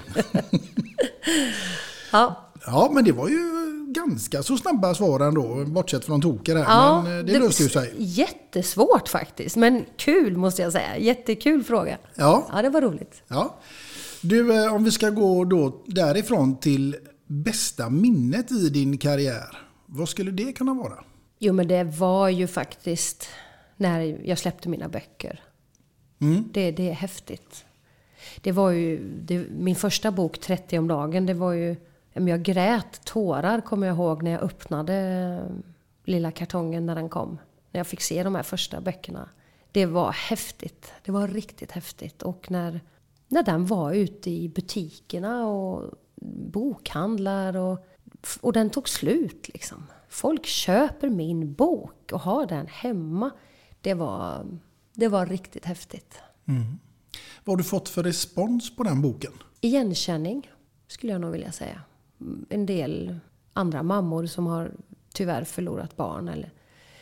Ja, Ja, men det var ju ganska så snabba svar ändå, bortsett från Toker här. ja, men eh, det löste ju sig. Jättesvårt faktiskt, men kul måste jag säga. Jättekul fråga. Ja. Ja, det var roligt. Ja. Du, eh, om vi ska gå då därifrån till bästa minnet i din karriär. Vad skulle det kunna vara? Jo, men det var ju faktiskt när jag släppte mina böcker. Det, det är häftigt. Det var ju det, min första bok, 30 om dagen, det var ju... Jag grät tårar kommer jag ihåg när jag öppnade lilla kartongen när den kom. När jag fick se de här första böckerna. Det var häftigt. Det var riktigt häftigt. Och när, när den var ute i butikerna och bokhandlar och, och den tog slut liksom. Folk köper min bok och har den hemma. Det var, det var riktigt häftigt. Vad har du fått för respons på den boken? Igenkänning skulle jag nog vilja säga. Mm, En del andra mammor som har tyvärr förlorat barn eller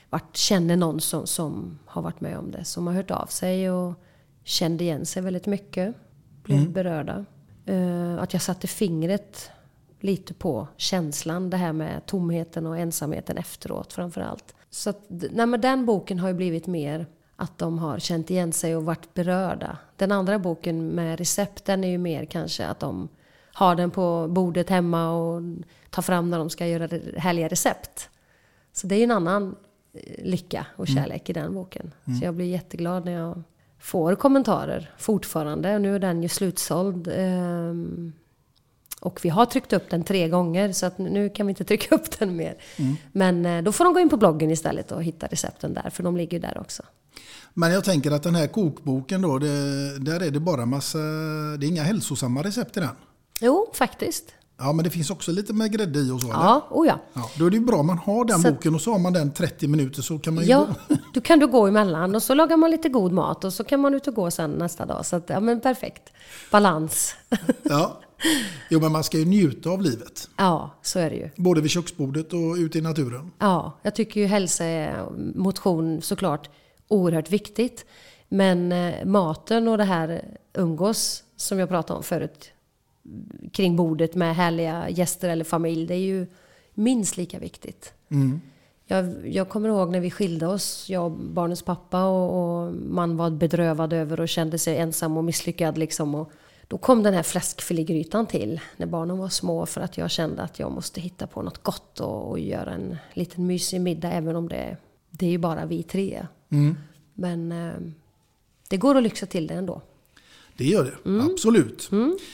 varit, känner någon som, som har varit med om det. Som har hört av sig och kände igen sig väldigt mycket. Blev berörda. Eh, att jag satte fingret lite på känslan. Det här med tomheten och ensamheten efteråt framför allt. Så att, nej men den boken har ju blivit mer att de har känt igen sig och varit berörda. Den andra boken med recepten är ju mer kanske att de har den på bordet hemma och tar fram när de ska göra härliga recept. Så det är ju en annan eh, lycka och Mm. kärlek i den boken. Mm. Så jag blir jätteglad när jag får kommentarer fortfarande. Och nu är den ju slutsåld. ehm, och vi har tryckt upp den tre gånger så att nu kan vi inte trycka upp den mer. Mm. Men eh, då får de gå in på bloggen istället och hitta recepten där, för de ligger ju där också. Men jag tänker att den här kokboken då, det, där är det bara massa, det är inga hälsosamma recept i den. Jo, faktiskt. Ja, men det finns också lite med grädde i och så. Ja, oh ja. ja. Då är det ju bra om man har den Så- boken och så har man den 30 minuter så kan man ju Ja, gå. då kan du gå emellan och så lagar man lite god mat och så kan man ut och gå sen nästa dag. Så att, ja men perfekt. Balans. Ja. Jo, men man ska ju njuta av livet. Ja, så är det ju. Både vid köksbordet och ute i naturen. Ja, jag tycker ju hälsa är motion såklart oerhört viktigt. Men eh, maten och det här umgås som jag pratade om förut kring bordet med härliga gäster eller familj, det är ju minst lika viktigt. Mm. Jag, jag kommer ihåg när vi skilde oss, jag och barnens pappa och, och man var bedrövad över och kände sig ensam och misslyckad liksom. Och då kom den här fläskfilégrytan till när barnen var små för att jag kände att jag måste hitta på något gott och, och göra en liten mysig middag även om det, det är ju bara vi tre. Mm. Men eh, det går att lyxa till det ändå. Det gör det, Mm. absolut.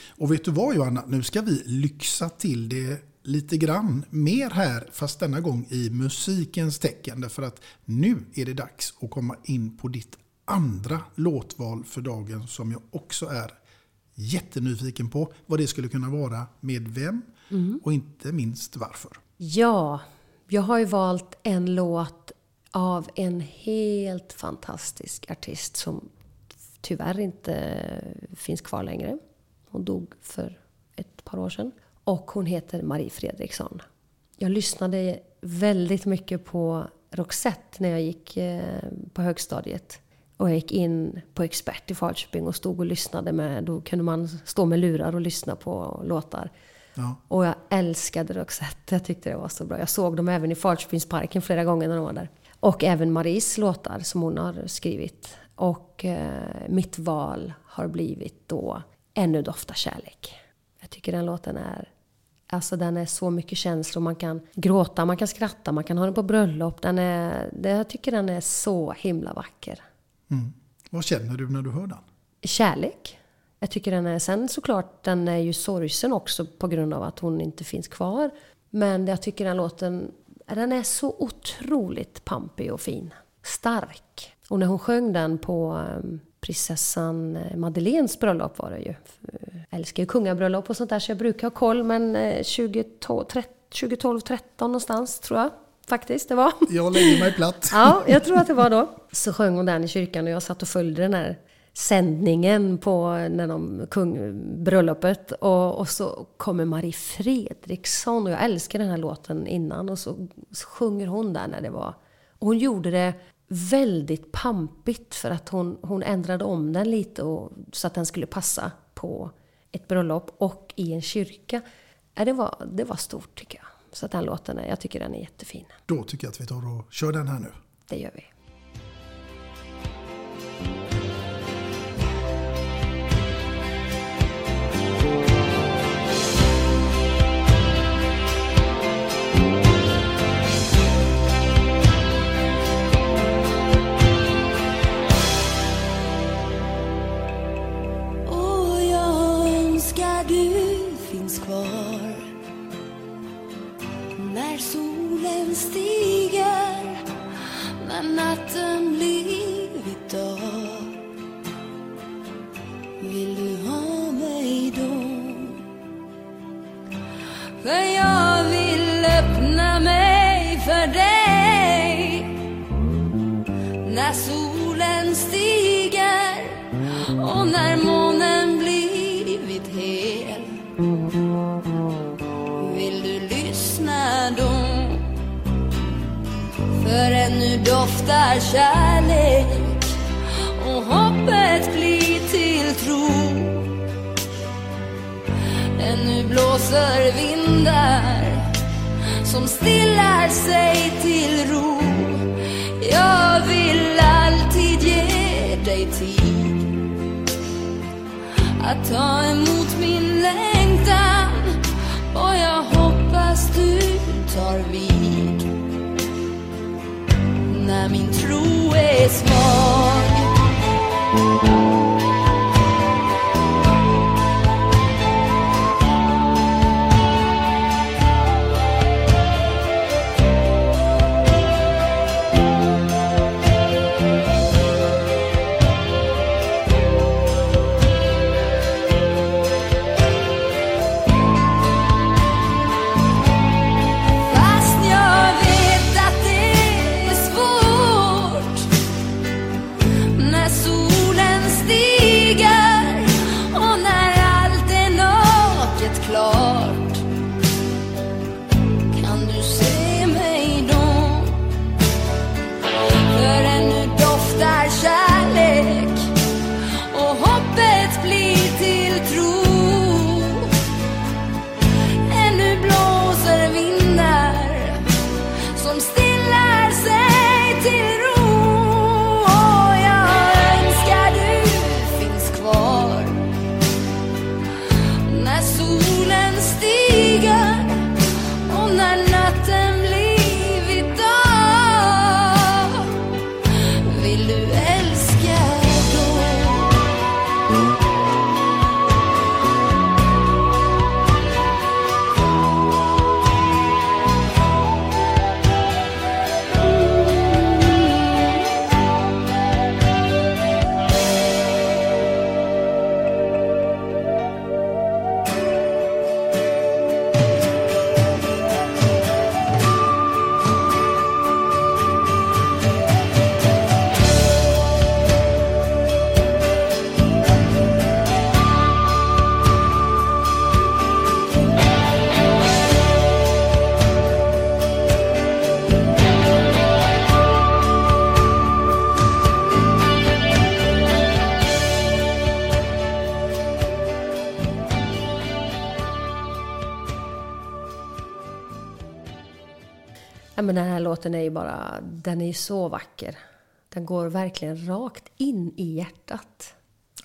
Och vet du vad Johanna, nu ska vi lyxa till det lite grann mer här, fast denna gång i musikens tecken. Därför att nu är det dags att komma in på ditt andra låtval för dagen som jag också är jättenyfiken på vad det skulle kunna vara, med vem Mm. och inte minst varför. Ja, jag har ju valt en låt av en helt fantastisk artist som tyvärr inte finns kvar längre. Hon dog för ett par år sedan. Och hon heter Marie Fredriksson. Jag lyssnade väldigt mycket på Roxette när jag gick eh, på högstadiet. Och jag gick in på Expert i Falköping och stod och lyssnade med, då kunde man stå med lurar och lyssna på låtar. Ja. Och jag älskade Roxette. Jag tyckte det var så bra. Jag såg dem även i Falköpingsparken flera gånger när de var där. Och även Maries låtar som hon har skrivit. Och eh, mitt val har blivit då Ännu doftar kärlek. Jag tycker den låten är Alltså den är så mycket känslor. Man kan gråta, man kan skratta, man kan ha den på bröllop. Den är, det, jag tycker den är så himla vacker. Mm. Vad känner du när du hör den? Kärlek. Jag tycker den är, sen såklart, den är ju sorgsen också på grund av att hon inte finns kvar. Men jag tycker den låten, den är så otroligt pampig och fin. Stark. Och när hon sjöng den på um, prinsessan Madeleines bröllop var det ju. Jag älskar ju kungabröllop och sånt där så jag brukar ha koll. Men eh, 2012-13 någonstans tror jag faktiskt det var. Jag lägger mig platt. Ja, jag tror att det var då. Så sjöng hon den i kyrkan och jag satt och följde den här sändningen på när de kung, bröllopet. Och, och så kommer Marie Fredriksson och jag älskar den här låten innan och så, så sjunger hon där när det var. Och hon gjorde det väldigt pampigt för att hon, hon ändrade om den lite och, så att den skulle passa på ett bröllop och i en kyrka. Ja, det, var, det var stort tycker jag. Så den låten, är, jag tycker den är jättefin. Då tycker jag att vi tar och kör den här nu. Det gör vi. Du finns kvar När solen stiger När natten blivit dag Vill du ha mig då? För jag vill öppna mig för dig När solen stiger och när månen För ännu doftar kärlek och hoppet blir till tro. Ännu blåser vindar som stillar sig till ro. Jag vill alltid ge dig tid att ta emot min längtan och jag hoppas du tar vid. När min tro är svag men den här låten är ju bara, den är ju så vacker. Den går verkligen rakt in i hjärtat.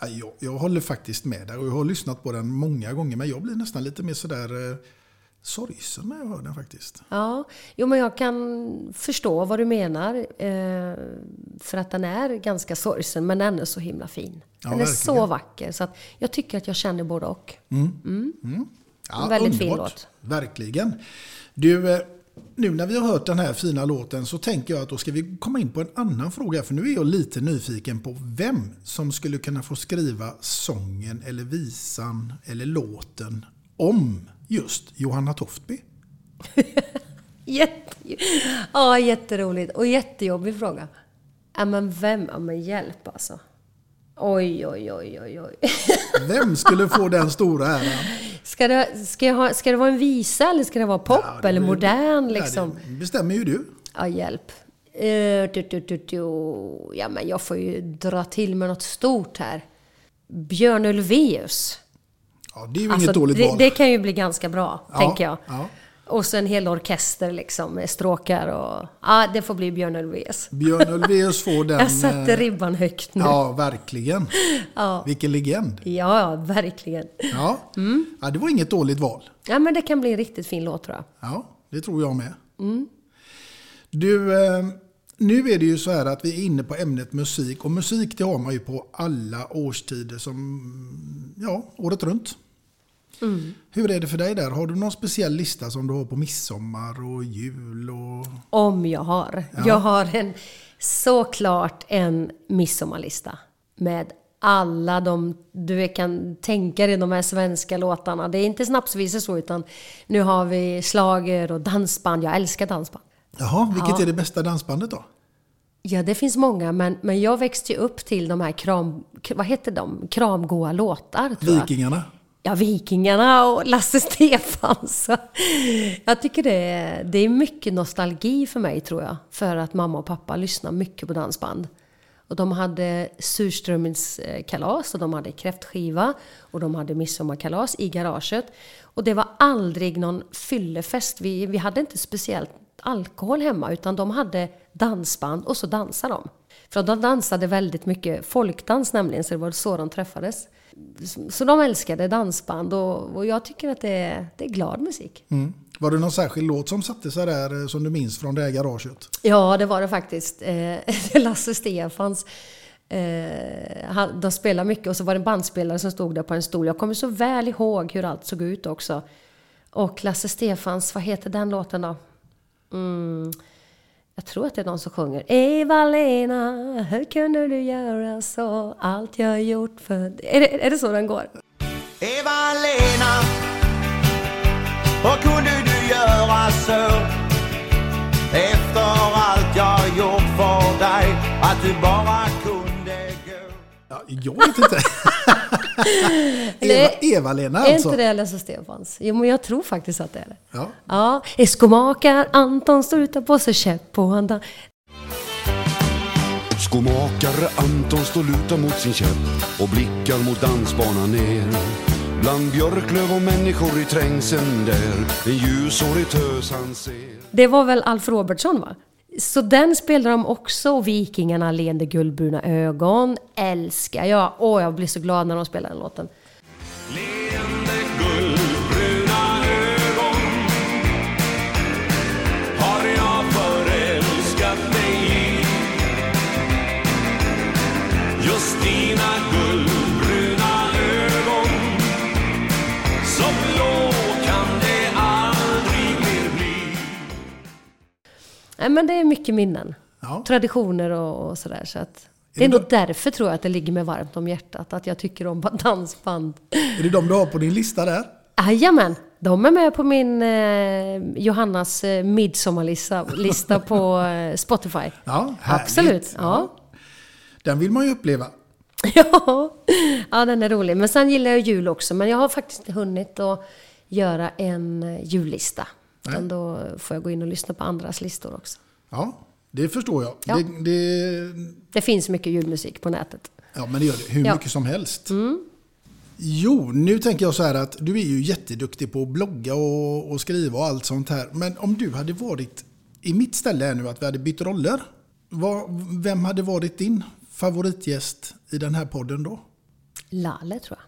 Ja, Jag, jag håller faktiskt med där och jag har lyssnat på den många gånger men jag blir nästan lite mer sådär eh, sorgsen när jag hör den faktiskt. Ja, jo men jag kan förstå vad du menar. Eh, för att den är ganska sorgsen men ändå så himla fin. Ja, den är verkligen. så vacker så att jag tycker att jag känner både och. Mm. Mm. Mm. En väldigt fin underbart. låt. Verkligen. Du, eh, nu när vi har hört den här fina låten så tänker jag att då ska vi komma in på en annan fråga. För nu är jag lite nyfiken på vem som skulle kunna få skriva sången eller visan eller låten om just Johanna Toftby. Jätte, ja, jätteroligt och jättejobbig fråga. Ja, men vem? Ja, men hjälp alltså. Oj, oj, oj, oj, oj. Vem skulle få den stora äran? Ska det, ska, jag ha, ska det vara en visa eller ska det vara pop det eller blir- modern Ja, liksom? det bestämmer ju du. Ja, hjälp. Eh, du, du, du, du. Ja, men jag får ju dra till med något stort här. Björn Ulvaeus. Ja, det är ju Alltså, inget dåligt det, val. det kan ju bli ganska bra, Ja, tänker jag. ja. Och så en hel orkester liksom med stråkar och... Ja, det får bli Björn Ulvaeus. Björn Ulvaeus får den... Jag satte eh, ribban högt nu. Ja, verkligen. Ja. Vilken legend. Ja, ja, verkligen. Ja. Mm. ja, det var inget dåligt val. Ja, men det kan bli en riktigt fin låt tror jag. Ja, det tror jag med. Mm. Du, eh, nu är det ju så här att vi är inne på ämnet musik. Och musik det har man ju på alla årstider som, ja, året runt. Mm. Hur är det för dig där? Har du någon speciell lista som du har på midsommar och jul och... Om jag har. Ja. Jag har en, såklart en midsommarlista. Med alla de, du kan tänka dig de här svenska låtarna. Det är inte snapsvisor så, utan nu har vi slager och dansband. Jag älskar dansband. Jaha, vilket Ja. är det bästa dansbandet då? Ja, det finns många, men, men jag växte ju upp till de här kram... Vad heter de? Kramgoa låtar. Vikingarna? Ja, Vikingarna och Lasse Stefans. Jag tycker det är, det är mycket nostalgi för mig, tror jag. För att mamma och pappa lyssnar mycket på dansband. Och de hade surströmmingskalas, och de hade kräftskiva och de hade midsommarkalas i garaget. Och det var aldrig någon fyllefest. Vi, vi hade inte speciellt alkohol hemma utan de hade dansband och så dansade de. För de dansade väldigt mycket folkdans nämligen, så det var så de träffades. Så de älskade dansband och, och jag tycker att det är, det är glad musik. Mm. Var det någon särskild låt som satte sig där eh, som du minns från det här garaget? Ja, det var det faktiskt. Eh, Lasse Stefans. Eh, de spelade mycket och så var det en bandspelare som stod där på en stol. Jag kommer så väl ihåg hur allt såg ut också. Och Lasse Stefans, vad heter den låten då? Mm, jag tror att det är någon som sjunger. Eva-Lena, hur kunde du göra så? Allt jag gjort för... Är det, är det så den går? Eva-Lena, hur kunde du göra så? Efter allt jag gjort för dig, att du bara kunde gå. Ja, jag vet inte. Eva- Eva-Lena Är alltså? inte det Lasse Stefans? Jo, men jag tror faktiskt att det är det. Ja. Ja, Eskomakar Anton står ute på sig käpp på handen. Skomakare Anton står lutad mot sin käpp och blickar mot dansbanan ner. Bland björklöv och människor i trängseln där en ljushårig tös han ser. Det var väl Alf Robertsson va? Så den spelade de också, och Vikingarna leende guldbruna ögon. Älskar jag. Åh, jag blir så glad när de spelar den låten. Guldbruna Nej, men det är mycket minnen. Ja. Traditioner och, och sådär. Så att det är nog därför tror jag att det ligger mig varmt om hjärtat. Att jag tycker om dansband. Är det de du har på din lista där? Jajamän! De är med på min eh, Johannas eh, midsommarlista lista på eh, Spotify. Ja, härligt. Absolut. Ja. Den vill man ju uppleva. Ja. ja, den är rolig. Men sen gillar jag jul också. Men jag har faktiskt inte hunnit att göra en eh, jullista. Utan då får jag gå in och lyssna på andras listor också. Ja, det förstår jag. Ja. Det, det, Det finns mycket julmusik på nätet. ja, men det gör det. Hur Ja. mycket som helst. Mm. Jo, nu tänker jag så här att du är ju jätteduktig på att blogga och, och skriva och allt sånt här. Men om du hade varit i mitt ställe här nu, att vi hade bytt roller. Vad, vem hade varit din favoritgäst i den här podden då? Lale tror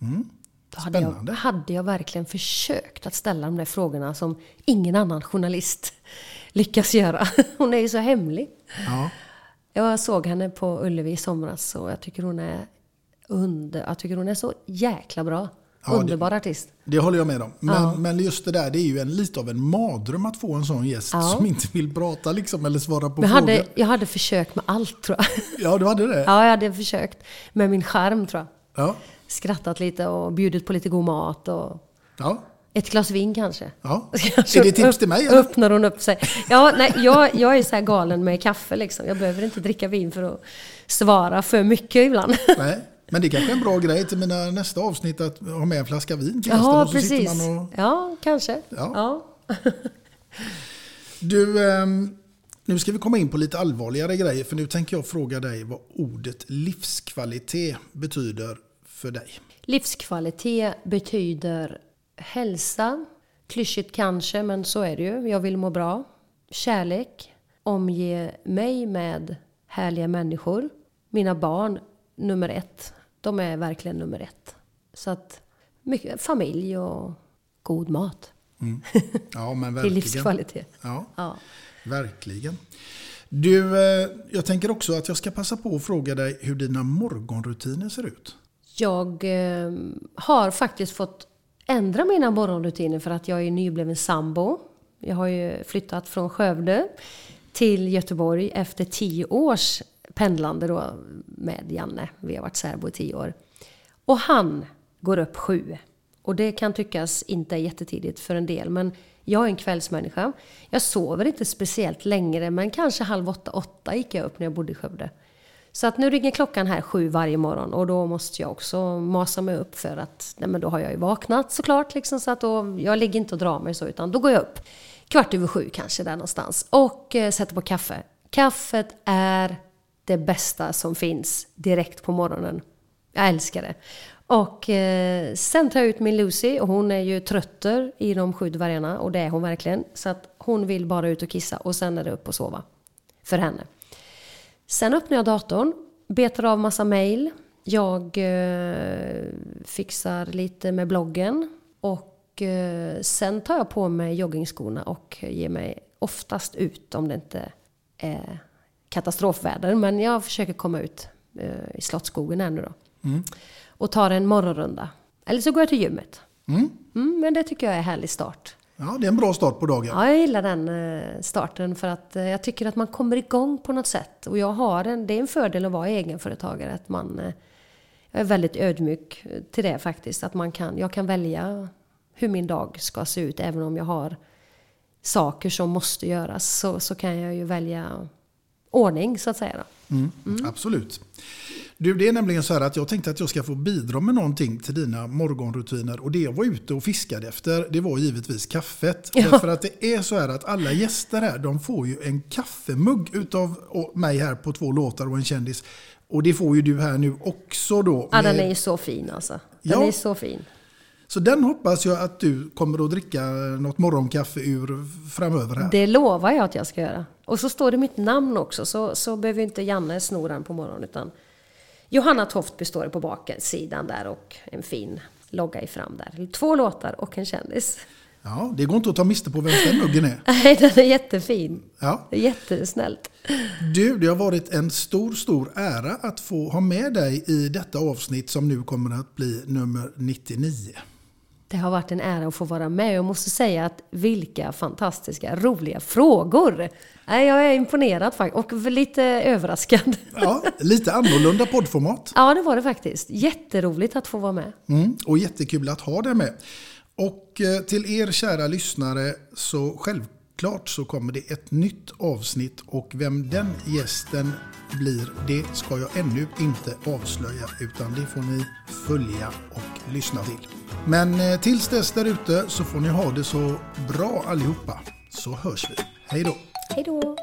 jag. Mm. Då hade jag, hade jag verkligen försökt att ställa de där frågorna som ingen annan journalist lyckas göra. Hon är ju så hemlig. Ja. Jag såg henne på Ullevi i somras och jag tycker hon är under, jag tycker hon är så jäkla bra. Ja, det- Underbar artist. Det håller jag med om. Men, Ja. men just det där, det är ju en, lite av en mardröm att få en sån gäst Ja. som inte vill prata liksom, eller svara på Men jag frågor. hade, jag hade försökt med allt tror jag. Ja, du hade det? Ja, jag hade försökt med min skärm tror jag. Ja. Skrattat lite och bjudit på lite god mat och Ja. ett glas vin kanske. ja. Är det tips till mig? eller? Öppnar hon upp sig. Ja, nej, jag, jag är så här galen med kaffe liksom. Jag behöver inte dricka vin för att svara för mycket ibland. Nej. Men det kanske är en bra grej till mina nästa avsnitt att ha med en flaska vin till. Ja, och precis. Och, Ja, kanske. Ja. Ja. du, ehm, nu ska vi komma in på lite allvarligare grejer. För nu tänker jag fråga dig vad ordet livskvalitet betyder för dig. Livskvalitet betyder hälsa. Klyschigt kanske, men så är det ju. Jag vill må bra. Kärlek. Omge mig med härliga människor. Mina barn, nummer ett. De är verkligen nummer ett. Så att mycket familj och god mat. Mm. Ja, men Det är verkligen. livskvalitet. Ja, Ja. verkligen. Du, eh, jag tänker också att jag ska passa på att fråga dig hur dina morgonrutiner ser ut. Jag eh, har faktiskt fått ändra mina morgonrutiner för att jag är nybliven sambo. Jag har ju flyttat från Skövde till Göteborg efter tio års pendlande då med Janne. Vi har varit särbo i tio år. Och han går upp sju. Och det kan tyckas inte är jättetidigt för en del, men jag är en kvällsmänniska. Jag sover inte speciellt längre, men kanske halv åtta, åtta gick jag upp när jag bodde i Skövde. Så att nu ringer klockan här sju varje morgon och då måste jag också masa mig upp för att, nej men då har jag ju vaknat såklart liksom så att då, jag ligger inte och drar mig så utan då går jag upp kvart över sju kanske där någonstans och eh, sätter på kaffe. Kaffet är det bästa som finns direkt på morgonen. Jag älskar det. Och eh, sen tar jag ut min Lucy och hon är ju trötter i de sju dvärgarna och det är hon verkligen. Så att hon vill bara ut och kissa och sen är det upp och sova. För henne. Sen öppnar jag datorn, betar av massa mail. Jag eh, fixar lite med bloggen. Och eh, sen tar jag på mig joggingskorna och ger mig oftast ut om det inte är katastrofväder. Men jag försöker komma ut eh, i Slottsskogen här nu då. Mm. Och tar en morgonrunda. Eller så går jag till gymmet. Mm. Mm, men det tycker jag är en härlig start. Ja, det är en bra start på dagen. Ja, jag gillar den eh, starten för att eh, jag tycker att man kommer igång på något sätt. Och jag har en, det är en fördel att vara egenföretagare. Att man, eh, jag är väldigt ödmjuk till det faktiskt. Att man kan, jag kan välja hur min dag ska se ut. Även om jag har saker som måste göras så, så kan jag ju välja ordning så att säga. Då. Mm, Absolut. Du, det är nämligen så här att jag tänkte att jag ska få bidra med någonting till dina morgonrutiner. Och det jag var ute och fiskade efter, det var givetvis kaffet. Ja. Därför att det är så här att alla gäster här, de får ju en kaffemugg utav mig här på två låtar och en kändis. Och det får ju du här nu också då. Ja, den är ju så fin alltså. Den Ja. är så fin. Så den hoppas jag att du kommer att dricka något morgonkaffe ur framöver här. Det lovar jag att jag ska göra. Och så står det mitt namn också, så, så behöver inte Janne sno den på morgonen. Utan Johanna Toft består på baksidan där och en fin logga i fram där. Två låtar och en kändis. Ja, det går inte att ta miste på vem den muggen är. Nej, den är jättefin. Ja. Jättesnällt. Du, det har varit en stor, stor ära att få ha med dig i detta avsnitt som nu kommer att bli nummer 99. Det har varit en ära att få vara med. Jag måste säga att vilka fantastiska, roliga frågor. Nej, jag är imponerad faktiskt. Och lite överraskad. Ja, lite annorlunda poddformat. Ja, det var det faktiskt. Jätteroligt att få vara med. Mm, och jättekul att ha dig med. Och eh, till er kära lyssnare så självklart så kommer det ett nytt avsnitt och vem den gästen blir det ska jag ännu inte avslöja utan det får ni följa och lyssna till. Men eh, tills dess där ute så får ni ha det så bra allihopa så hörs vi. Hej då! Hej då!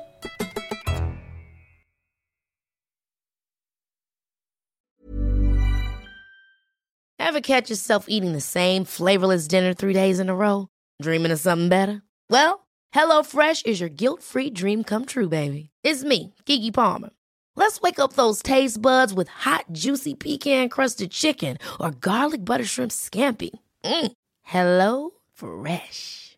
Ever catch yourself eating the same flavorless dinner three days in a row? Dreaming of something better? Well, HelloFresh is your guilt-free dream come true, baby. It's me, Kiki Palmer. Let's wake up those taste buds with hot, juicy pecan-crusted chicken or garlic butter shrimp scampi. Mm. Hello Fresh.